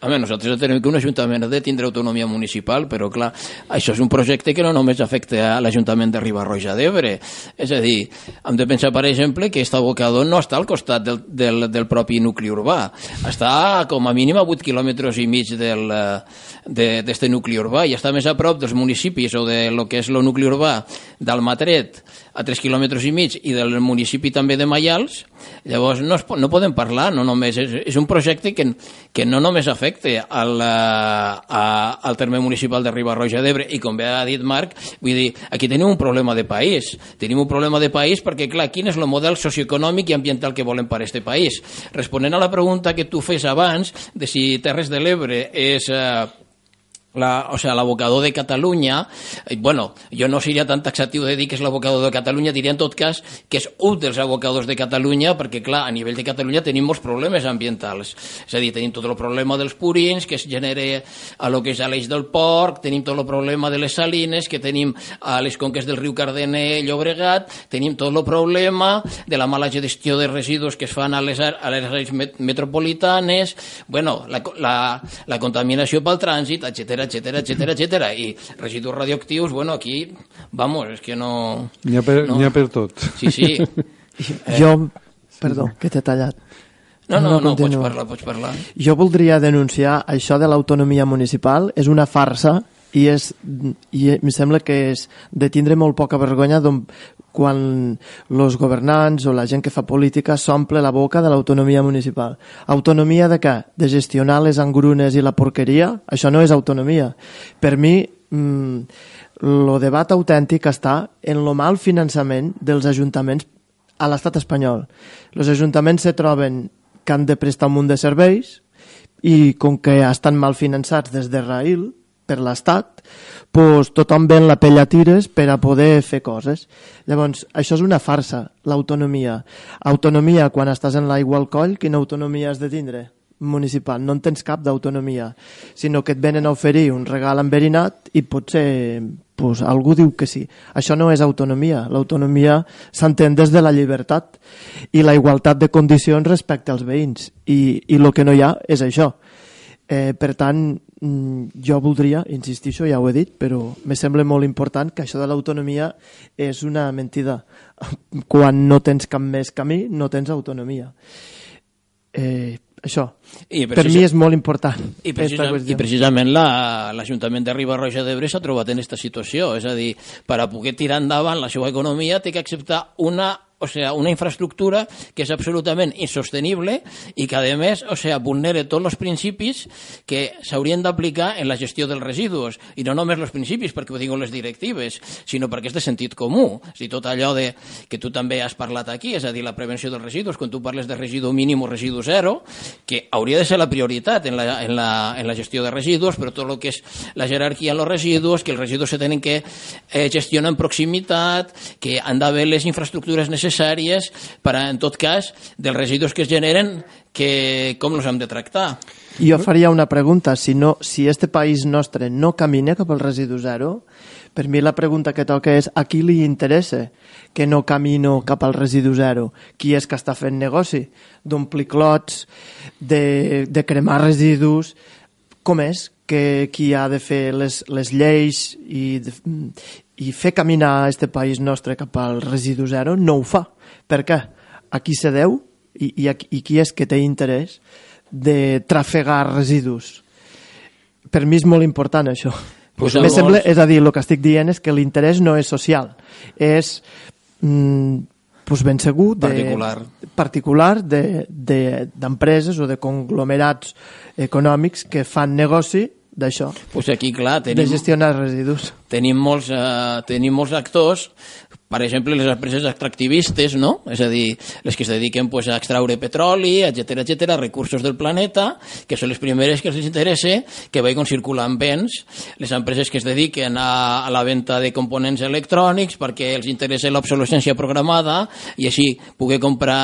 [SPEAKER 7] Home, nosaltres tenim que un ajuntament ha de tindre autonomia municipal, però clar, això és un projecte que no només afecta a l'Ajuntament de Ribarroja d'Ebre. És a dir, hem de pensar, per exemple, que aquest abocador no està al costat del, del, del propi nucli urbà. Està com a mínim a 8 quilòmetres i mig d'aquest de, nucli urbà i està més a prop dels municipis o de lo que és el nucli urbà d'Almatret, a 3 quilòmetres i mig, i del municipi també de Maials, llavors no, es, no podem parlar, no només, és, és un projecte que, que no només afecta al, a, al terme municipal de Ribarroja d'Ebre, i com bé ha dit Marc, vull dir, aquí tenim un problema de país, tenim un problema de país perquè, clar, quin és el model socioeconòmic i ambiental que volem per a aquest país? Responent a la pregunta que tu fes abans, de si Terres de l'Ebre és... Eh, la, o sea, l'abocador de Catalunya, eh, bueno, jo no seria tan taxatiu de dir que és l'abocador de Catalunya, diria en tot cas que és un dels abocadors de Catalunya, perquè, clar, a nivell de Catalunya tenim molts problemes ambientals. És a dir, tenim tot el problema dels purins, que es genera a lo que és a l'eix del porc, tenim tot el problema de les salines, que tenim a les conques del riu Cardener, Llobregat, tenim tot el problema de la mala gestió de residus que es fan a les, a les metropolitanes, bueno, la, la, la contaminació pel trànsit, etc etcétera, etcétera, etcétera, i residus radioactius, bueno, aquí, vamos, és que no...
[SPEAKER 1] N'hi ha, per,
[SPEAKER 7] no.
[SPEAKER 1] ha per tot.
[SPEAKER 7] Sí, sí.
[SPEAKER 6] Eh. Jo, perdó, que t'he tallat.
[SPEAKER 7] No, no, no, no pots parlar, pots parlar.
[SPEAKER 6] Jo voldria denunciar això de l'autonomia municipal, és una farsa i, és, i em sembla que és de tindre molt poca vergonya quan els governants o la gent que fa política s'omple la boca de l'autonomia municipal. Autonomia de què? De gestionar les engrunes i la porqueria? Això no és autonomia. Per mi, el mm, debat autèntic està en lo mal finançament dels ajuntaments a l'estat espanyol. Els ajuntaments se troben que han de prestar un munt de serveis i com que estan mal finançats des de Raïl, per l'Estat, pues, tothom ven la pell a tires per a poder fer coses. Llavors, això és una farsa, l'autonomia. Autonomia quan estàs en l'aigua al coll, quina autonomia has de tindre? municipal, no en tens cap d'autonomia, sinó que et venen a oferir un regal enverinat i potser pues, algú diu que sí. Això no és autonomia. L'autonomia s'entén des de la llibertat i la igualtat de condicions respecte als veïns. I, i el que no hi ha és això. Eh, per tant, jo voldria, insistir ja ho he dit, però me sembla molt important que això de l'autonomia és una mentida. Quan no tens cap més camí, no tens autonomia. Eh, això, I per mi és molt important.
[SPEAKER 7] I, precisa, i precisament l'Ajuntament la, de Riba-roja d'Ebre s'ha trobat en aquesta situació, és a dir, per a poder tirar endavant la seva economia té que acceptar una o sea, una infraestructura que és absolutament insostenible i que, a més, o sea, vulnera tots els principis que s'haurien d'aplicar en la gestió dels residus. I no només els principis, perquè ho diuen les directives, sinó perquè és de sentit comú. És dir, tot allò de, que tu també has parlat aquí, és a dir, la prevenció dels residus, quan tu parles de residu mínim o residu zero, que hauria de ser la prioritat en la, en la, en la gestió de residus, però tot el que és la jerarquia en els residus, que els residus se tenen que eh, gestionar en proximitat, que han d'haver les infraestructures necessàries necessàries per, en tot cas, dels residus que es generen, que com els hem de tractar.
[SPEAKER 6] Jo faria una pregunta. Si, no, si este país nostre no camina cap al residu zero, per mi la pregunta que toca és a qui li interessa que no camino cap al residu zero? Qui és que està fent negoci? D'omplir clots, de, de cremar residus... Com és que qui ha de fer les, les lleis i, i fer caminar este país nostre cap al residu zero no ho fa. Per què? A qui se deu i, i, i qui és que té interès de trafegar residus? Per mi és molt important això. Pues Me sembla, és a dir, el que estic dient és que l'interès no és social, és mm, pues ben segur de,
[SPEAKER 7] particular,
[SPEAKER 6] particular d'empreses de, de, o de conglomerats econòmics que fan negoci d'això,
[SPEAKER 7] Pues aquí, clar,
[SPEAKER 6] de
[SPEAKER 7] tenim,
[SPEAKER 6] gestionar residus.
[SPEAKER 7] tenim, molts, eh, tenim molts actors per exemple, les empreses extractivistes, no? És a dir, les que es dediquen pues, a extraure petroli, etc etc recursos del planeta, que són les primeres que els interessa que vagin circulant béns, les empreses que es dediquen a, a la venda de components electrònics perquè els interessa l'obsolescència programada i així poder comprar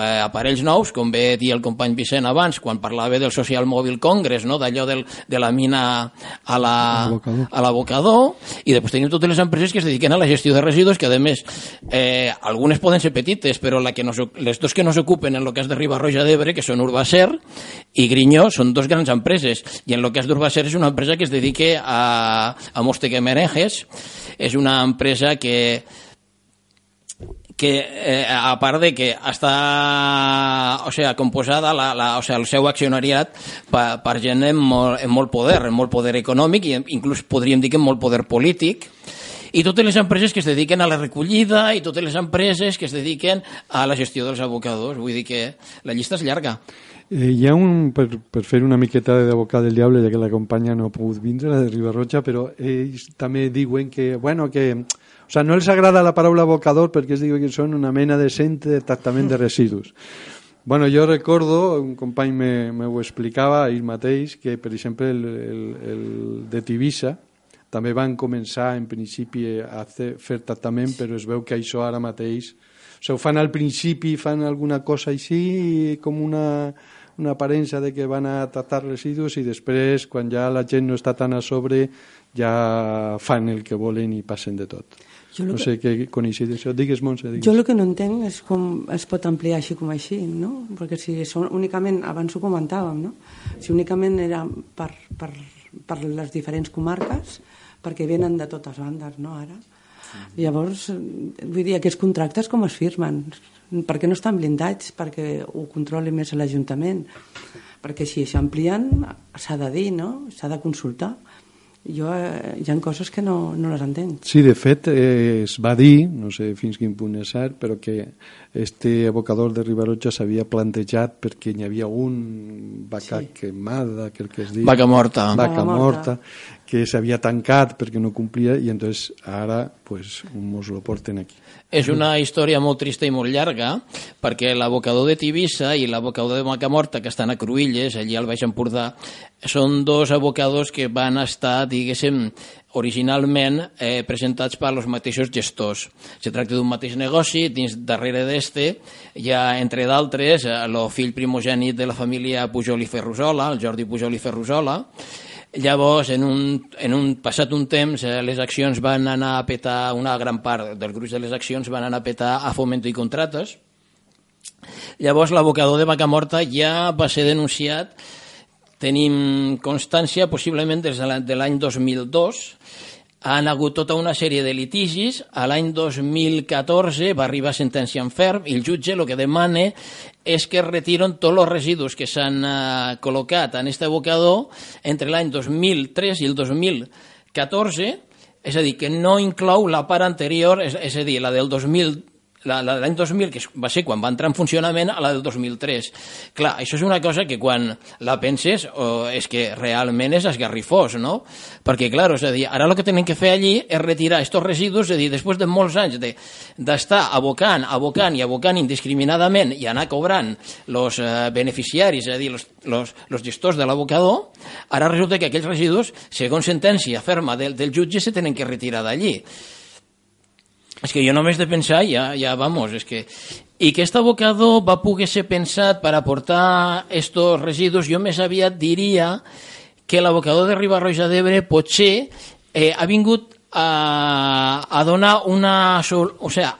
[SPEAKER 7] eh, aparells nous, com ve dir el company Vicent abans, quan parlava del Social Mobile Congress, no? d'allò del- de la mina a la-
[SPEAKER 1] L'abocador.
[SPEAKER 7] a l'abocador, i després tenim totes les empreses que es dediquen a la gestió de residus, que a més, eh, algunes poden ser petites, però la que no, s'oc- les dos que no s'ocupen en el cas de Riba-roja d'Ebre, que són Urbacer i Grinyó, són dos grans empreses, i en el cas d'Urbacer és una empresa que es dedica a, a Mosteque Merenges, és una empresa que que eh, a part de que està o sea, composada la, la, o sea, el seu accionariat per, per gent amb molt, amb molt poder, amb molt poder econòmic i inclús podríem dir que amb molt poder polític i totes les empreses que es dediquen a la recollida i totes les empreses que es dediquen a la gestió dels abocadors. Vull dir que la llista és llarga.
[SPEAKER 1] Eh, hi ha un, per, per fer una miqueta d'advocat del diable, ja que la companya no ha pogut vindre, la de Ribarroja, però ells també diuen que, bueno, que o sea, no els agrada la paraula abocador perquè es diuen que són una mena de centre de tractament de residus. Bueno, jo recordo, un company me, me ho explicava ahir mateix, que, per exemple, el, el, el de Tivissa també van començar, en principi, a fer, tractament, però es veu que això ara mateix... O sigui, ho fan al principi, fan alguna cosa així, com una, una aparença de que van a tractar residus i després, quan ja la gent no està tan a sobre, ja fan el que volen i passen de tot.
[SPEAKER 8] Jo
[SPEAKER 1] no
[SPEAKER 8] que-
[SPEAKER 1] sé què coneixes d'això. Digues, Montse, digues.
[SPEAKER 8] Jo el que no entenc és com es pot ampliar així com així, no? Perquè si són únicament, abans ho comentàvem, no? Si únicament era per, per, per les diferents comarques, perquè venen de totes bandes, no, ara? Llavors, eh, vull dir, aquests contractes com es firmen? Per què no estan blindats? Perquè ho controli més l'Ajuntament? Perquè si s'amplien, s'ha de dir, no? S'ha de consultar. Jo, eh, hi ha coses que no, no les entenc.
[SPEAKER 1] Sí, de fet, eh, es va dir, no sé fins quin punt és cert, però que este abocador de Ribarotja s'havia plantejat perquè n'hi havia un vaca
[SPEAKER 8] Sí.
[SPEAKER 1] quemada, crec que es diu.
[SPEAKER 7] Vaca morta.
[SPEAKER 1] Vaca
[SPEAKER 8] Vaca morta.
[SPEAKER 1] morta, que s'havia tancat perquè no complia i entonces ara pues, mos lo porten aquí.
[SPEAKER 7] És una història molt trista i molt llarga, perquè l'abocador de Tivissa i l'abocador de Macamorta, que estan a Cruïlles, allí al Baix Empordà, són dos abocadors que van estar, diguéssim, originalment eh, presentats per els mateixos gestors. Se tracta d'un mateix negoci, dins darrere d'este hi ha, entre d'altres, eh, el fill primogènit de la família Pujol i Ferrusola, el Jordi Pujol i Ferrusola, Llavors, en un, en un passat un temps, eh, les accions van anar a petar, una gran part del gruix de les accions van anar a petar a Fomento i Contrates. Llavors, l'abocador de Vaca Morta ja va ser denunciat, tenim constància, possiblement des de la- de l'any 2002, han hagut tota una sèrie de litigis. A l'any 2014 va arribar sentència en ferm. I el jutge el que demana és que retiren tots els residus que s'han eh, col·locat en este abocador entre l'any 2003 i el 2014, és a dir, que no inclou la part anterior, és, és a dir, la del 2000 la, la de l'any 2000, que va ser quan va entrar en funcionament, a la del 2003. Clar, això és una cosa que quan la penses oh, és que realment és esgarrifós, no? Perquè, clar, és a dir, ara el que tenen que fer allí és retirar aquests residus, és a dir, després de molts anys de- d'estar de, abocant, abocant i abocant indiscriminadament i anar cobrant els eh, beneficiaris, és a dir, els gestors de l'abocador, ara resulta que aquells residus, segons sentència ferma del, del jutge, se tenen que retirar d'allí. És que jo només de pensar, ja, ja vamos, és que... I que aquest abocador va poder ser pensat per aportar estos residus, jo més aviat diria que l'abocador de Riba-roja d'Ebre potser eh, ha vingut a, a donar una... O sea,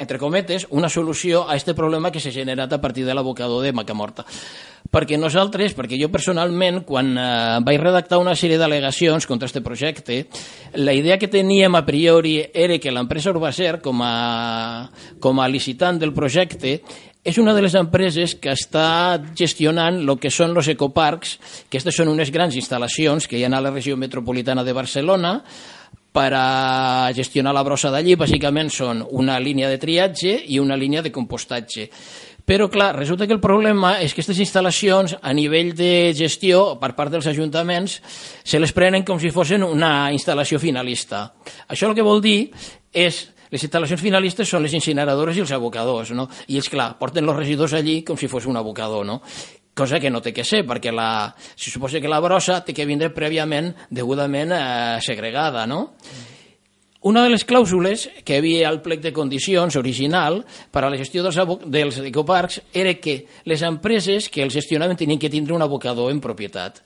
[SPEAKER 7] entre cometes, una solució a este problema que s'ha generat a partir de l'abocador de Macamorta. Perquè nosaltres, perquè jo personalment, quan eh, vaig redactar una sèrie d'al·legacions contra este projecte, la idea que teníem a priori era que l'empresa Urbacer, com a, com a licitant del projecte, és una de les empreses que està gestionant el que són els ecoparcs, que aquestes són unes grans instal·lacions que hi ha a la regió metropolitana de Barcelona, per a gestionar la brossa d'allí, bàsicament són una línia de triatge i una línia de compostatge. Però, clar, resulta que el problema és que aquestes instal·lacions, a nivell de gestió, per part dels ajuntaments, se les prenen com si fossin una instal·lació finalista. Això el que vol dir és les instal·lacions finalistes són les incineradores i els abocadors, no? I ells, clar, porten els residus allí com si fos un abocador, no? Cosa que no té que ser, perquè la, si suposa que la brossa té que vindre prèviament degudament eh, segregada, no? Una de les clàusules que havia al plec de condicions original per a la gestió dels, dels ecoparcs era que les empreses que els gestionaven tenien que tindre un abocador en propietat.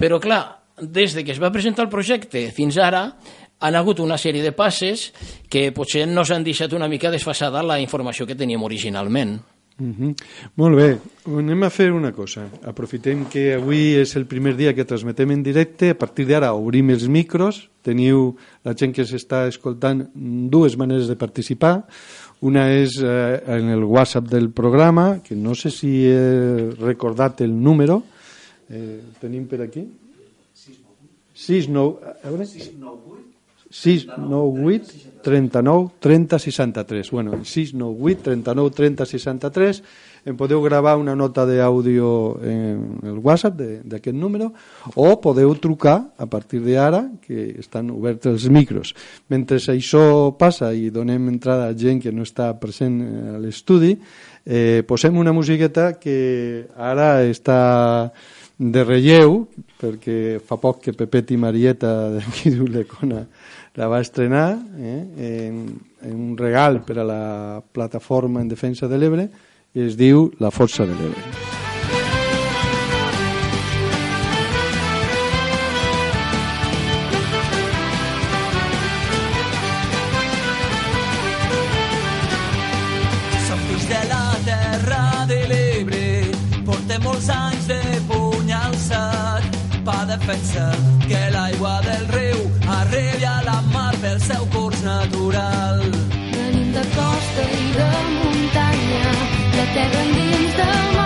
[SPEAKER 7] Però, clar, des de que es va presentar el projecte fins ara, han hagut una sèrie de passes que potser no s'han deixat una mica desfasada la informació que teníem originalment.
[SPEAKER 1] Mm -hmm. Molt bé, anem a fer una cosa. Aprofitem que avui és el primer dia que transmetem en directe. A partir d'ara obrim els micros. Teniu la gent que s'està escoltant dues maneres de participar. Una és eh, en el WhatsApp del programa, que no sé si he recordat el número. Eh, tenim per aquí? 698. 698 39 30 63. Bueno, 698 39 30 63. Em podeu gravar una nota d'àudio en el WhatsApp d'aquest número o podeu trucar a partir d'ara, que estan oberts els micros. Mentre això passa i donem entrada a gent que no està present a l'estudi, eh, posem una musiqueta que ara està de relleu, perquè fa poc que Pepet i Marieta d'aquí d'Ulecona la va estrenar eh, en, en un regal per a la plataforma en defensa de l'Ebre i es diu La Força de l'Ebre.
[SPEAKER 10] Som de la terra de l'Ebre, portem molts anys alçat pa defensar que l'aigua del riu arribi a la mar pel seu curs natural.
[SPEAKER 11] Venim de costa i de muntanya, de terra endins de mar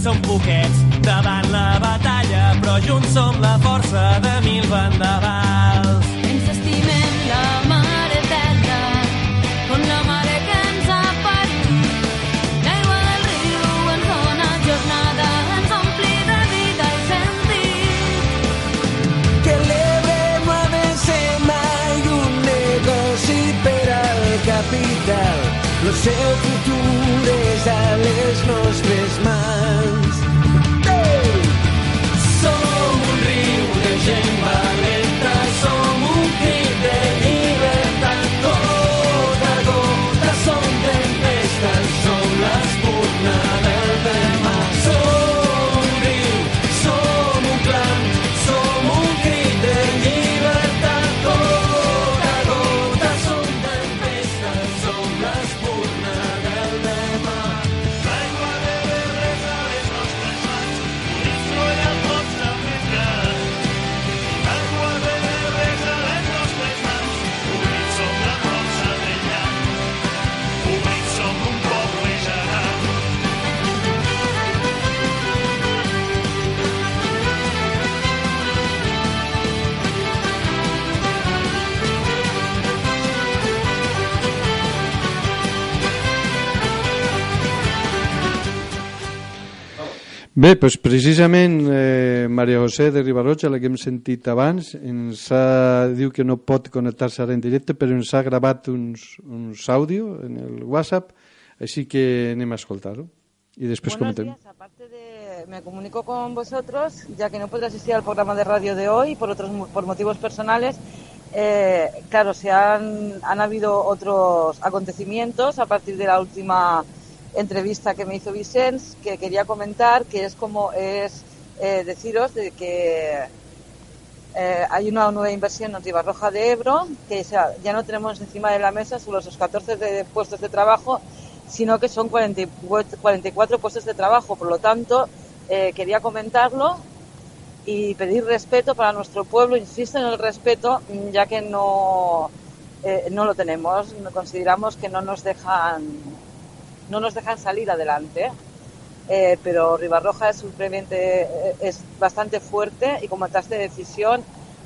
[SPEAKER 10] som poquets davant la batalla, però junts som la força de mil vendavals.
[SPEAKER 1] Bé, doncs precisament eh, Maria José de Ribarroja, la que hem sentit abans, ens ha, diu que no pot connectar-se ara en directe, però ens ha gravat uns, uns àudio en el WhatsApp, així que anem a escoltar-ho i després
[SPEAKER 2] Buenos
[SPEAKER 1] comentem.
[SPEAKER 2] días, aparte de
[SPEAKER 12] me comunico con vosotros, ya que no podré asistir al programa de radio de hoy por otros por motivos personales. Eh, claro, se han, han habido otros acontecimientos a partir de la última entrevista que me hizo Vicens, que quería comentar, que es como es eh, deciros de que eh, hay una nueva inversión en Ribarroja de Ebro, que ya, ya no tenemos encima de la mesa solo esos 14 de puestos de trabajo, sino que son 44 44 puestos de trabajo. Por lo tanto, eh, quería comentarlo y pedir respeto para nuestro pueblo. Insisto en el respeto, ya que no, eh, no lo tenemos. Consideramos que no nos dejan, no nos dejan salir adelante. Eh, pero Ribarroja es eh, es bastante fuerte y con bastante decisión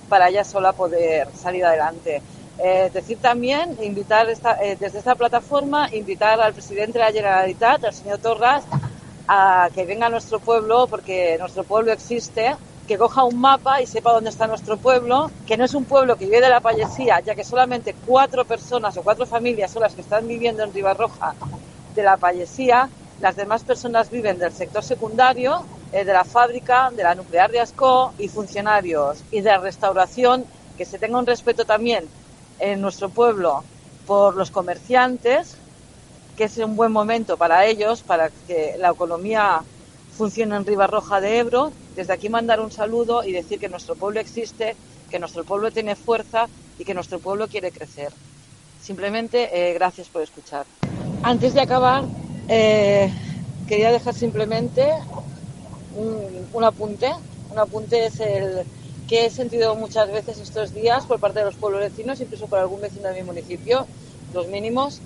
[SPEAKER 12] para ella sola poder salir adelante. Eh, decir también, invitar esta- desde esta plataforma, invitar al presidente de la Generalitat, al señor Torras, a que venga a nuestro pueblo, porque nuestro pueblo existe, que coja un mapa y sepa dónde está nuestro pueblo, que no es un pueblo que vive de la payesía, ya que solamente cuatro personas o cuatro familias son las que están viviendo en Ribarroja de la payesía, las demás personas viven del sector secundario, eh, de la fábrica, de la nuclear de Ascó y funcionarios y de restauración, que se tenga un respeto también en nuestro pueblo por los comerciantes, que es un buen momento para ellos, para que la economía funcione en Ribarroja de Ebro. Desde aquí mandar un saludo y decir que nuestro pueblo existe, que nuestro pueblo tiene fuerza y que nuestro pueblo quiere crecer. Simplemente, eh, gracias por escuchar. Antes de acabar, eh, quería dejar simplemente un, un apunte. Un apunte es el que he sentido muchas veces estos días por parte de los pueblos vecinos, incluso por algún vecino de mi municipio, los mínimos,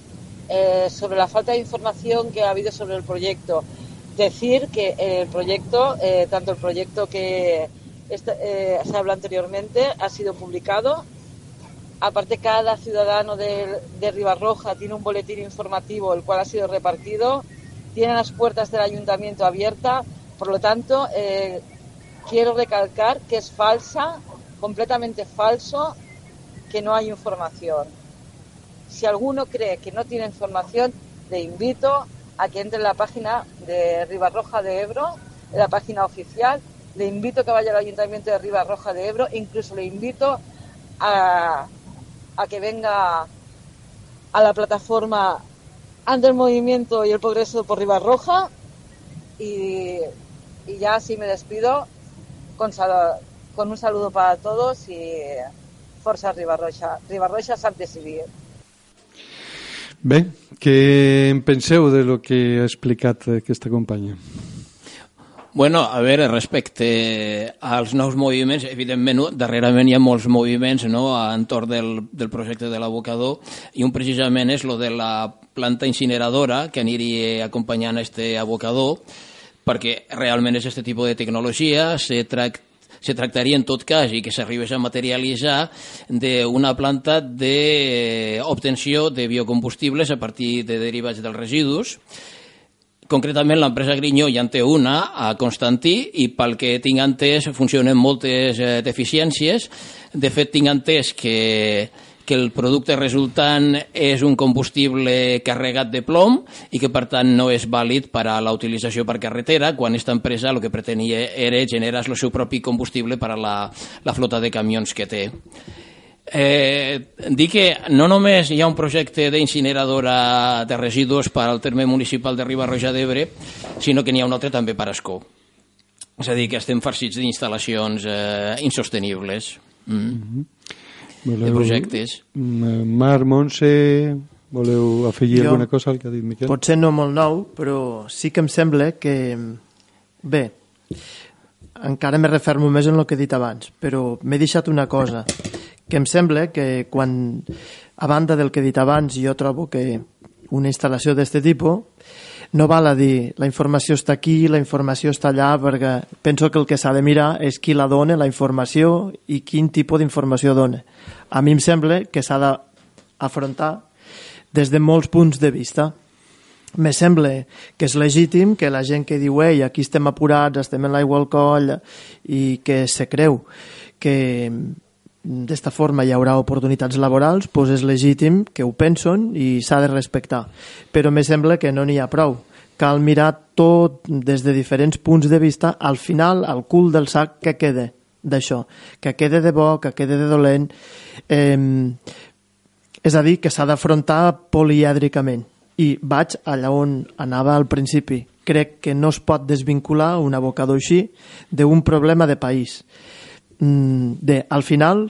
[SPEAKER 12] eh, sobre la falta de información que ha habido sobre el proyecto. Decir que el proyecto, eh, tanto el proyecto que eh, se habló anteriormente, ha sido publicado Aparte, cada ciudadano de, Ribarroja tiene un boletín informativo, el cual ha sido repartido. Tiene las puertas del ayuntamiento abiertas. Por lo tanto, eh, quiero recalcar que es falsa, completamente falso, que no hay información. Si alguno cree que no tiene información, le invito a que entre en la página de Ribarroja de Ebro, en la página oficial. Le invito a que vaya al ayuntamiento de Ribarroja de Ebro. Incluso le invito a, a que venga a la plataforma ante el movimiento y el progreso por Ribarroja y, y ya así me despido con, sal- con un saludo para todos y Forza Ribarroja. Ribarroja s'ha de decidir.
[SPEAKER 1] Bé, què de lo que ha explicat aquesta companya?
[SPEAKER 7] Bueno, a veure, respecte als nous moviments, evidentment, darrerament hi ha molts moviments no, entorn del, del projecte de l'abocador i un precisament és lo de la planta incineradora que aniria acompanyant este abocador perquè realment és aquest tipus de tecnologia, se, trac, se tractaria en tot cas i que s'arribés a materialitzar d'una planta d'obtenció de biocombustibles a partir de derivats dels residus Concretament, l'empresa Grinyó ja en té una a Constantí i pel que tinc entès funcionen moltes eh, deficiències. De fet, tinc entès que, que el producte resultant és un combustible carregat de plom i que, per tant, no és vàlid per a la utilització per carretera, quan aquesta empresa el que pretenia era generar el seu propi combustible per a la, la flota de camions que té. Eh, dir que no només hi ha un projecte d'incineradora de residus per al terme municipal de Riba-roja d'Ebre, sinó que n'hi ha un altre també per Escó. És a dir, que estem farcits d'instal·lacions eh, insostenibles. Mm. De projectes.
[SPEAKER 1] Mm, Mar, Montse, voleu afegir
[SPEAKER 6] Jo-
[SPEAKER 1] alguna cosa al que ha dit Miquel?
[SPEAKER 6] Potser no molt nou, però sí que em sembla que... Bé, encara me refermo més en el que he dit abans, però m'he deixat una cosa, que em sembla que quan, a banda del que he dit abans, jo trobo que una instal·lació d'aquest tipus no val a dir la informació està aquí, la informació està allà, perquè penso que el que s'ha de mirar és qui la dona, la informació, i quin tipus d'informació dona. A mi em sembla que s'ha d'afrontar des de molts punts de vista. Me sembla que és legítim que la gent que diu ei, aquí estem apurats, estem en l'aigua al coll i que se creu que d'esta forma hi haurà oportunitats laborals, doncs és legítim que ho pensen i s'ha de respectar. Però me sembla que no n'hi ha prou, cal mirar tot des de diferents punts de vista, al final, al cul del sac, què queda d'això? Que quede de bo, que quede de dolent... Eh, és a dir, que s'ha d'afrontar polièdricament. I vaig allà on anava al principi. Crec que no es pot desvincular un abocador així d'un problema de país. Mm, De, al final,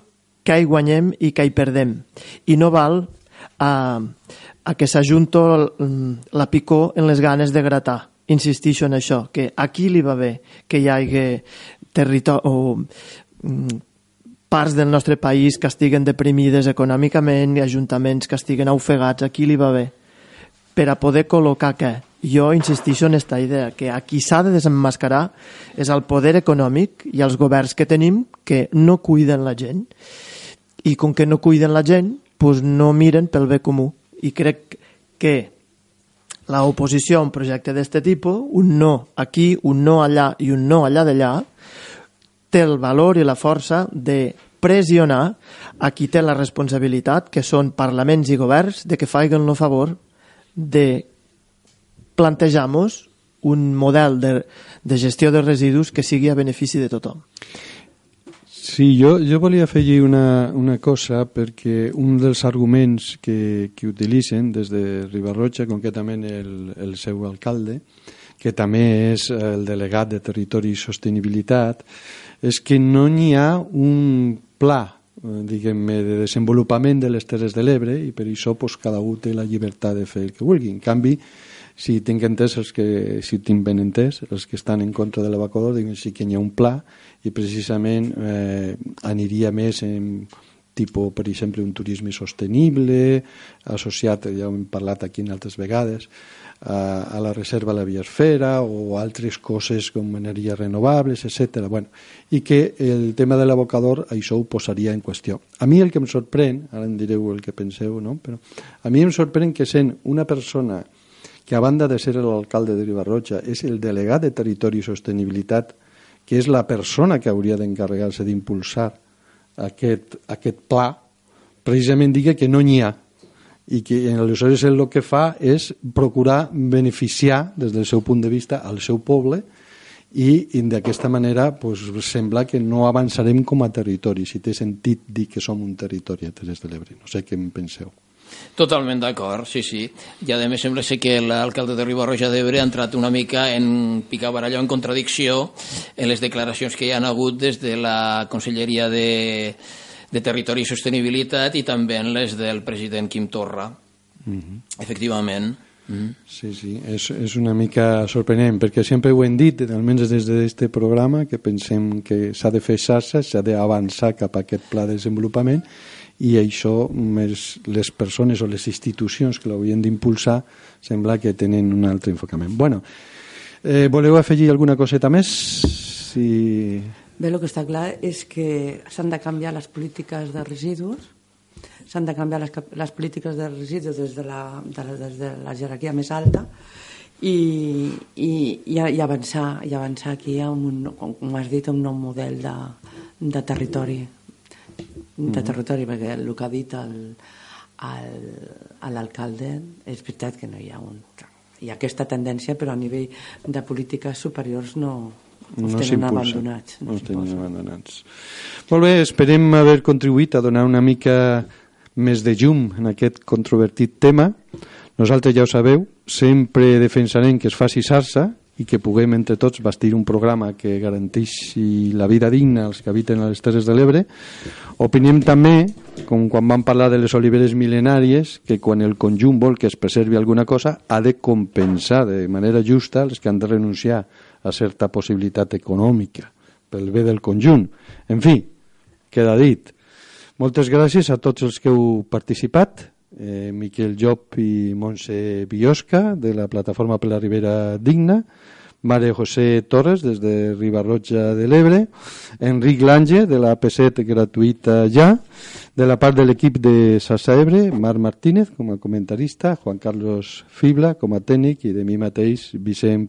[SPEAKER 6] què hi guanyem i què hi perdem. I no val a, a que s'ajunto la picor en les ganes de gratar. Insistixo en això, que aquí li va bé que hi hagi territori o mm, parts del nostre país que estiguen deprimides econòmicament i ajuntaments que estiguen ofegats, aquí li va bé per a poder col·locar què? Jo insistixo en aquesta idea, que a qui s'ha de desenmascarar és el poder econòmic i els governs que tenim que no cuiden la gent i com que no cuiden la gent, doncs no miren pel bé comú. I crec que la oposició a un projecte d'aquest tipus, un no aquí, un no allà i un no allà d'allà, té el valor i la força de pressionar a qui té la responsabilitat, que són parlaments i governs, de que faiguen el favor de plantejar-nos un model de, de gestió de residus que sigui a benefici de tothom.
[SPEAKER 1] Sí, jo, jo volia afegir una, una cosa perquè un dels arguments que, que utilitzen des de Ribarroja, concretament el, el seu alcalde, que també és el delegat de Territori i Sostenibilitat, és que no n'hi ha un pla eh, diguem de desenvolupament de les Terres de l'Ebre i per això pues, cada un té la llibertat de fer el que vulgui. En canvi, si tinc entès els que, si tinc ben entès, els que estan en contra de l'evacuador diuen sí que hi ha un pla i precisament eh, aniria més en tipus, per exemple, un turisme sostenible, associat, ja hem parlat aquí en altres vegades, a, a la reserva de la biosfera o altres coses com energies renovables, etc. Bueno, I que el tema de l'abocador això ho posaria en qüestió. A mi el que em sorprèn, ara em direu el que penseu, no? però a mi em sorprèn que sent una persona que a banda de ser l'alcalde de Ribarroja és el delegat de Territori i Sostenibilitat, que és la persona que hauria d'encarregar-se d'impulsar aquest, aquest pla, precisament digue que no n'hi ha i que aleshores el que fa és procurar beneficiar des del seu punt de vista al seu poble i, i d'aquesta manera pues, sembla que no avançarem com a territori, si té sentit dir que som un territori a Terres de l'Ebre. No sé què en penseu.
[SPEAKER 7] Totalment d'acord, sí, sí. I a més sembla ser que l'alcalde de Ribarroja d'Ebre ha entrat una mica en picabaralló, en contradicció en les declaracions que hi han hagut des de la Conselleria de, de Territori i Sostenibilitat i també en les del president Quim Torra.
[SPEAKER 1] Mm -hmm.
[SPEAKER 7] Efectivament. Mm.
[SPEAKER 1] Sí, sí, és, és una mica sorprenent, perquè sempre ho hem dit, almenys des d'aquest programa, que pensem que s'ha de fer xarxa, s'ha d'avançar cap a aquest pla de desenvolupament, i això més les persones o les institucions que l'haurien d'impulsar sembla que tenen un altre enfocament. Bueno, eh, voleu afegir alguna coseta més? Si...
[SPEAKER 8] Bé, el que està clar és que s'han de canviar les polítiques de residus, s'han de canviar les, les polítiques de residus des de la, de la, des de la jerarquia més alta i, i, i, i avançar i avançar aquí amb un, com has dit, un nou model de, de territori de
[SPEAKER 1] Mhm.
[SPEAKER 8] territori, perquè el que ha dit l'alcalde és veritat que no hi ha un hi ha aquesta tendència, però a nivell de polítiques superiors no,
[SPEAKER 1] no
[SPEAKER 8] tenen abandonats.
[SPEAKER 1] No els tenen abandonats. Molt bé, esperem haver contribuït a donar una mica més de llum en aquest controvertit tema. Nosaltres ja ho sabeu, sempre defensarem que es faci xarxa i que puguem entre tots bastir un programa que garanteixi la vida digna als que habiten a les Terres de l'Ebre. Opinem també, com quan vam parlar de les oliveres mil·lenàries, que quan el conjunt vol que es preservi alguna cosa, ha de compensar de manera justa els que han de renunciar a certa possibilitat econòmica pel bé del conjunt. En fi, queda dit. Moltes gràcies a tots els que heu participat, eh, Miquel Job i Montse Biosca, de la Plataforma per la Ribera Digna, Mare José Torres, des de Ribarroja de l'Ebre, Enric Lange, de la P7 gratuïta ja, de la part de l'equip de Sassa Ebre, Marc Martínez, com a comentarista, Juan Carlos Fibla, com a tècnic, i de mi mateix, Vicent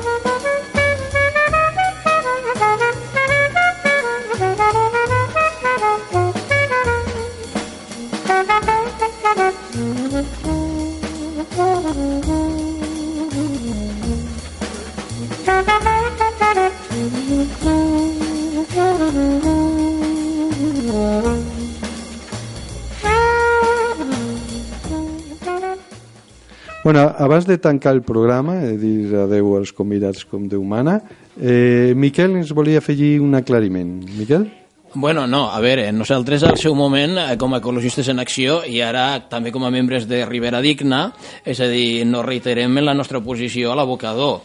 [SPEAKER 1] Bueno, abans de tancar el programa, de dir adeu als convidats com Déu mana, eh, Miquel ens volia afegir un aclariment. Miquel?
[SPEAKER 7] Bueno, no, a veure, nosaltres al seu moment, eh, com a ecologistes en acció, i ara també com a membres de Ribera Digna, és a dir, no reiterem la nostra posició a l'abocador.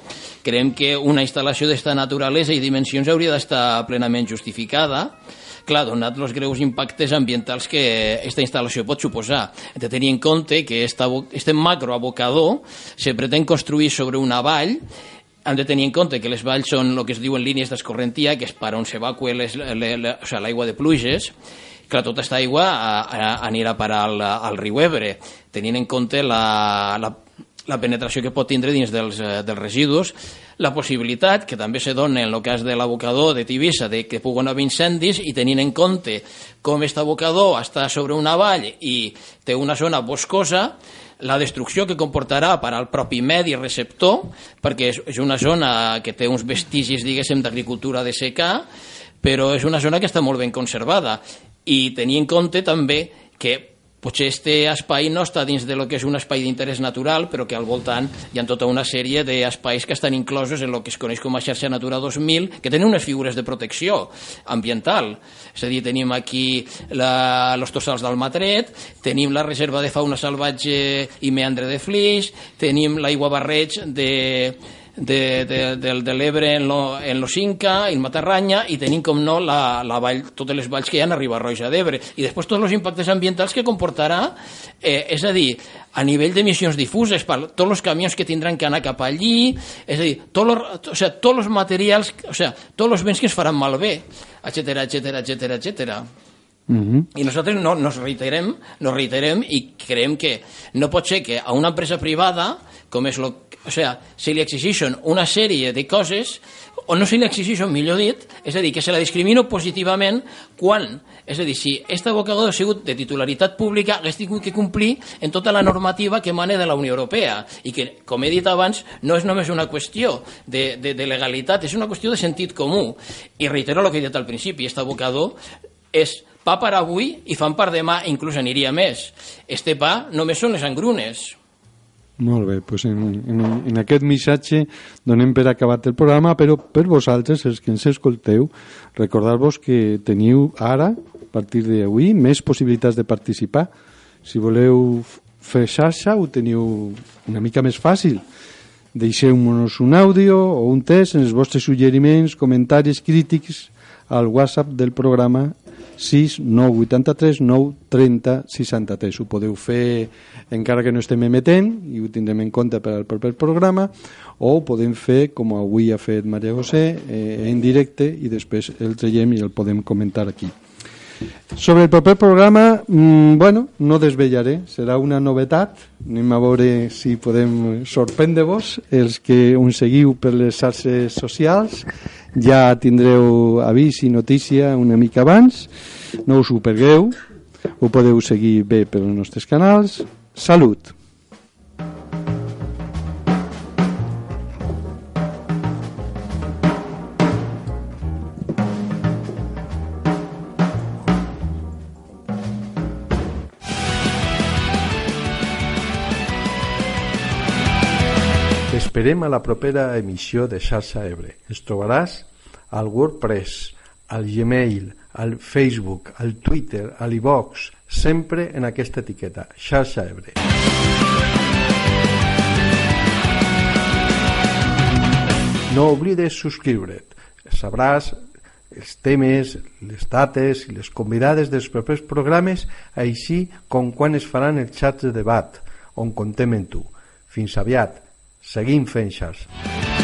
[SPEAKER 7] Creiem que una instal·lació d'esta naturalesa i dimensions hauria d'estar plenament justificada, clar, donat els greus impactes ambientals que aquesta instal·lació pot suposar. Hem de tenir en compte que esta, este macroabocador se pretén construir sobre una vall hem de tenir en compte que les valls són el que es diuen línies d'escorrentia, que és per on s'evacua l'aigua o sigui, de pluges, Clar, tota aquesta aigua a, a, anirà parar al, al riu Ebre, tenint en compte la, la, la penetració que pot tindre dins dels, eh, dels residus, la possibilitat, que també se dona en el cas de l'abocador de Tivissa, de que puguen haver incendis i tenint en compte com aquest abocador està sobre una vall i té una zona boscosa, la destrucció que comportarà per al propi medi receptor, perquè és, és una zona que té uns vestigis, diguéssim, d'agricultura de secà, però és una zona que està molt ben conservada. I tenir en compte també que potser este espai no està dins de lo que és un espai d'interès natural, però que al voltant hi ha tota una sèrie d'espais que estan inclosos en el que es coneix com a xarxa Natura 2000, que tenen unes figures de protecció ambiental. És a dir, tenim aquí la, los tossals del Matret, tenim la reserva de fauna salvatge i meandre de Flix, tenim l'aigua barreig de, de, de, de, de l'Ebre en, lo, en lo Cinca, el Matarranya, i tenim, com no, la, la vall, totes les valls que hi ha a Ribarroja d'Ebre. I després tots els impactes ambientals que comportarà, eh, és a dir, a nivell d'emissions difuses, per tots els camions que tindran que anar cap allí, és a dir, tots los, o sea, tots els materials, o sea, tots els béns que es faran malbé, etc etc etc etc.
[SPEAKER 1] Mm -hmm.
[SPEAKER 7] I nosaltres no, nos reiterem, nos reiterem i creiem que no pot ser que a una empresa privada, com és lo, o sea, se li exigeixen una sèrie de coses o no se li exigeixen, millor dit, és a dir, que se la discrimino positivament quan, és a dir, si aquest abocador ha sigut de titularitat pública, hagués tingut que complir en tota la normativa que emana de la Unió Europea i que, com he dit abans, no és només una qüestió de, de, de legalitat, és una qüestió de sentit comú. I reitero el que he dit al principi, aquest abocador és pa per avui i fan per demà, inclús aniria més. Este pa només són les engrunes.
[SPEAKER 1] Molt bé, doncs en, en, en aquest missatge donem per acabat el programa, però per vosaltres, els que ens escolteu, recordar-vos que teniu ara, a partir d'avui, més possibilitats de participar. Si voleu fer xarxa, ho teniu una mica més fàcil. Deixeu-nos un àudio o un test en els vostres suggeriments, comentaris, crítics al WhatsApp del programa 6 983 9 30 63. Ho podeu fer encara que no estem emetent i ho tindrem en compte per al proper programa o ho podem fer com avui ha fet Maria José eh, en directe i després el traiem i el podem comentar aquí. Sobre el proper programa, mmm, bueno, no desvellaré, serà una novetat. Anem a veure si podem sorprendre-vos. Els que uns seguiu per les xarxes socials ja tindreu avís i notícia una mica abans. No us ho pergueu, ho podeu seguir bé pels nostres canals. Salut! T'esperem a la propera emissió de Xarxa Ebre. Ens trobaràs al WordPress, al Gmail, al Facebook, al Twitter, a l'Ivox, sempre en aquesta etiqueta, Xarxa Ebre. No oblides subscriure't. Sabràs els temes, les dates i les convidades dels propers programes, així com quan es faran els xats de debat, on contem en tu. Fins aviat. Seguim fent xarxa.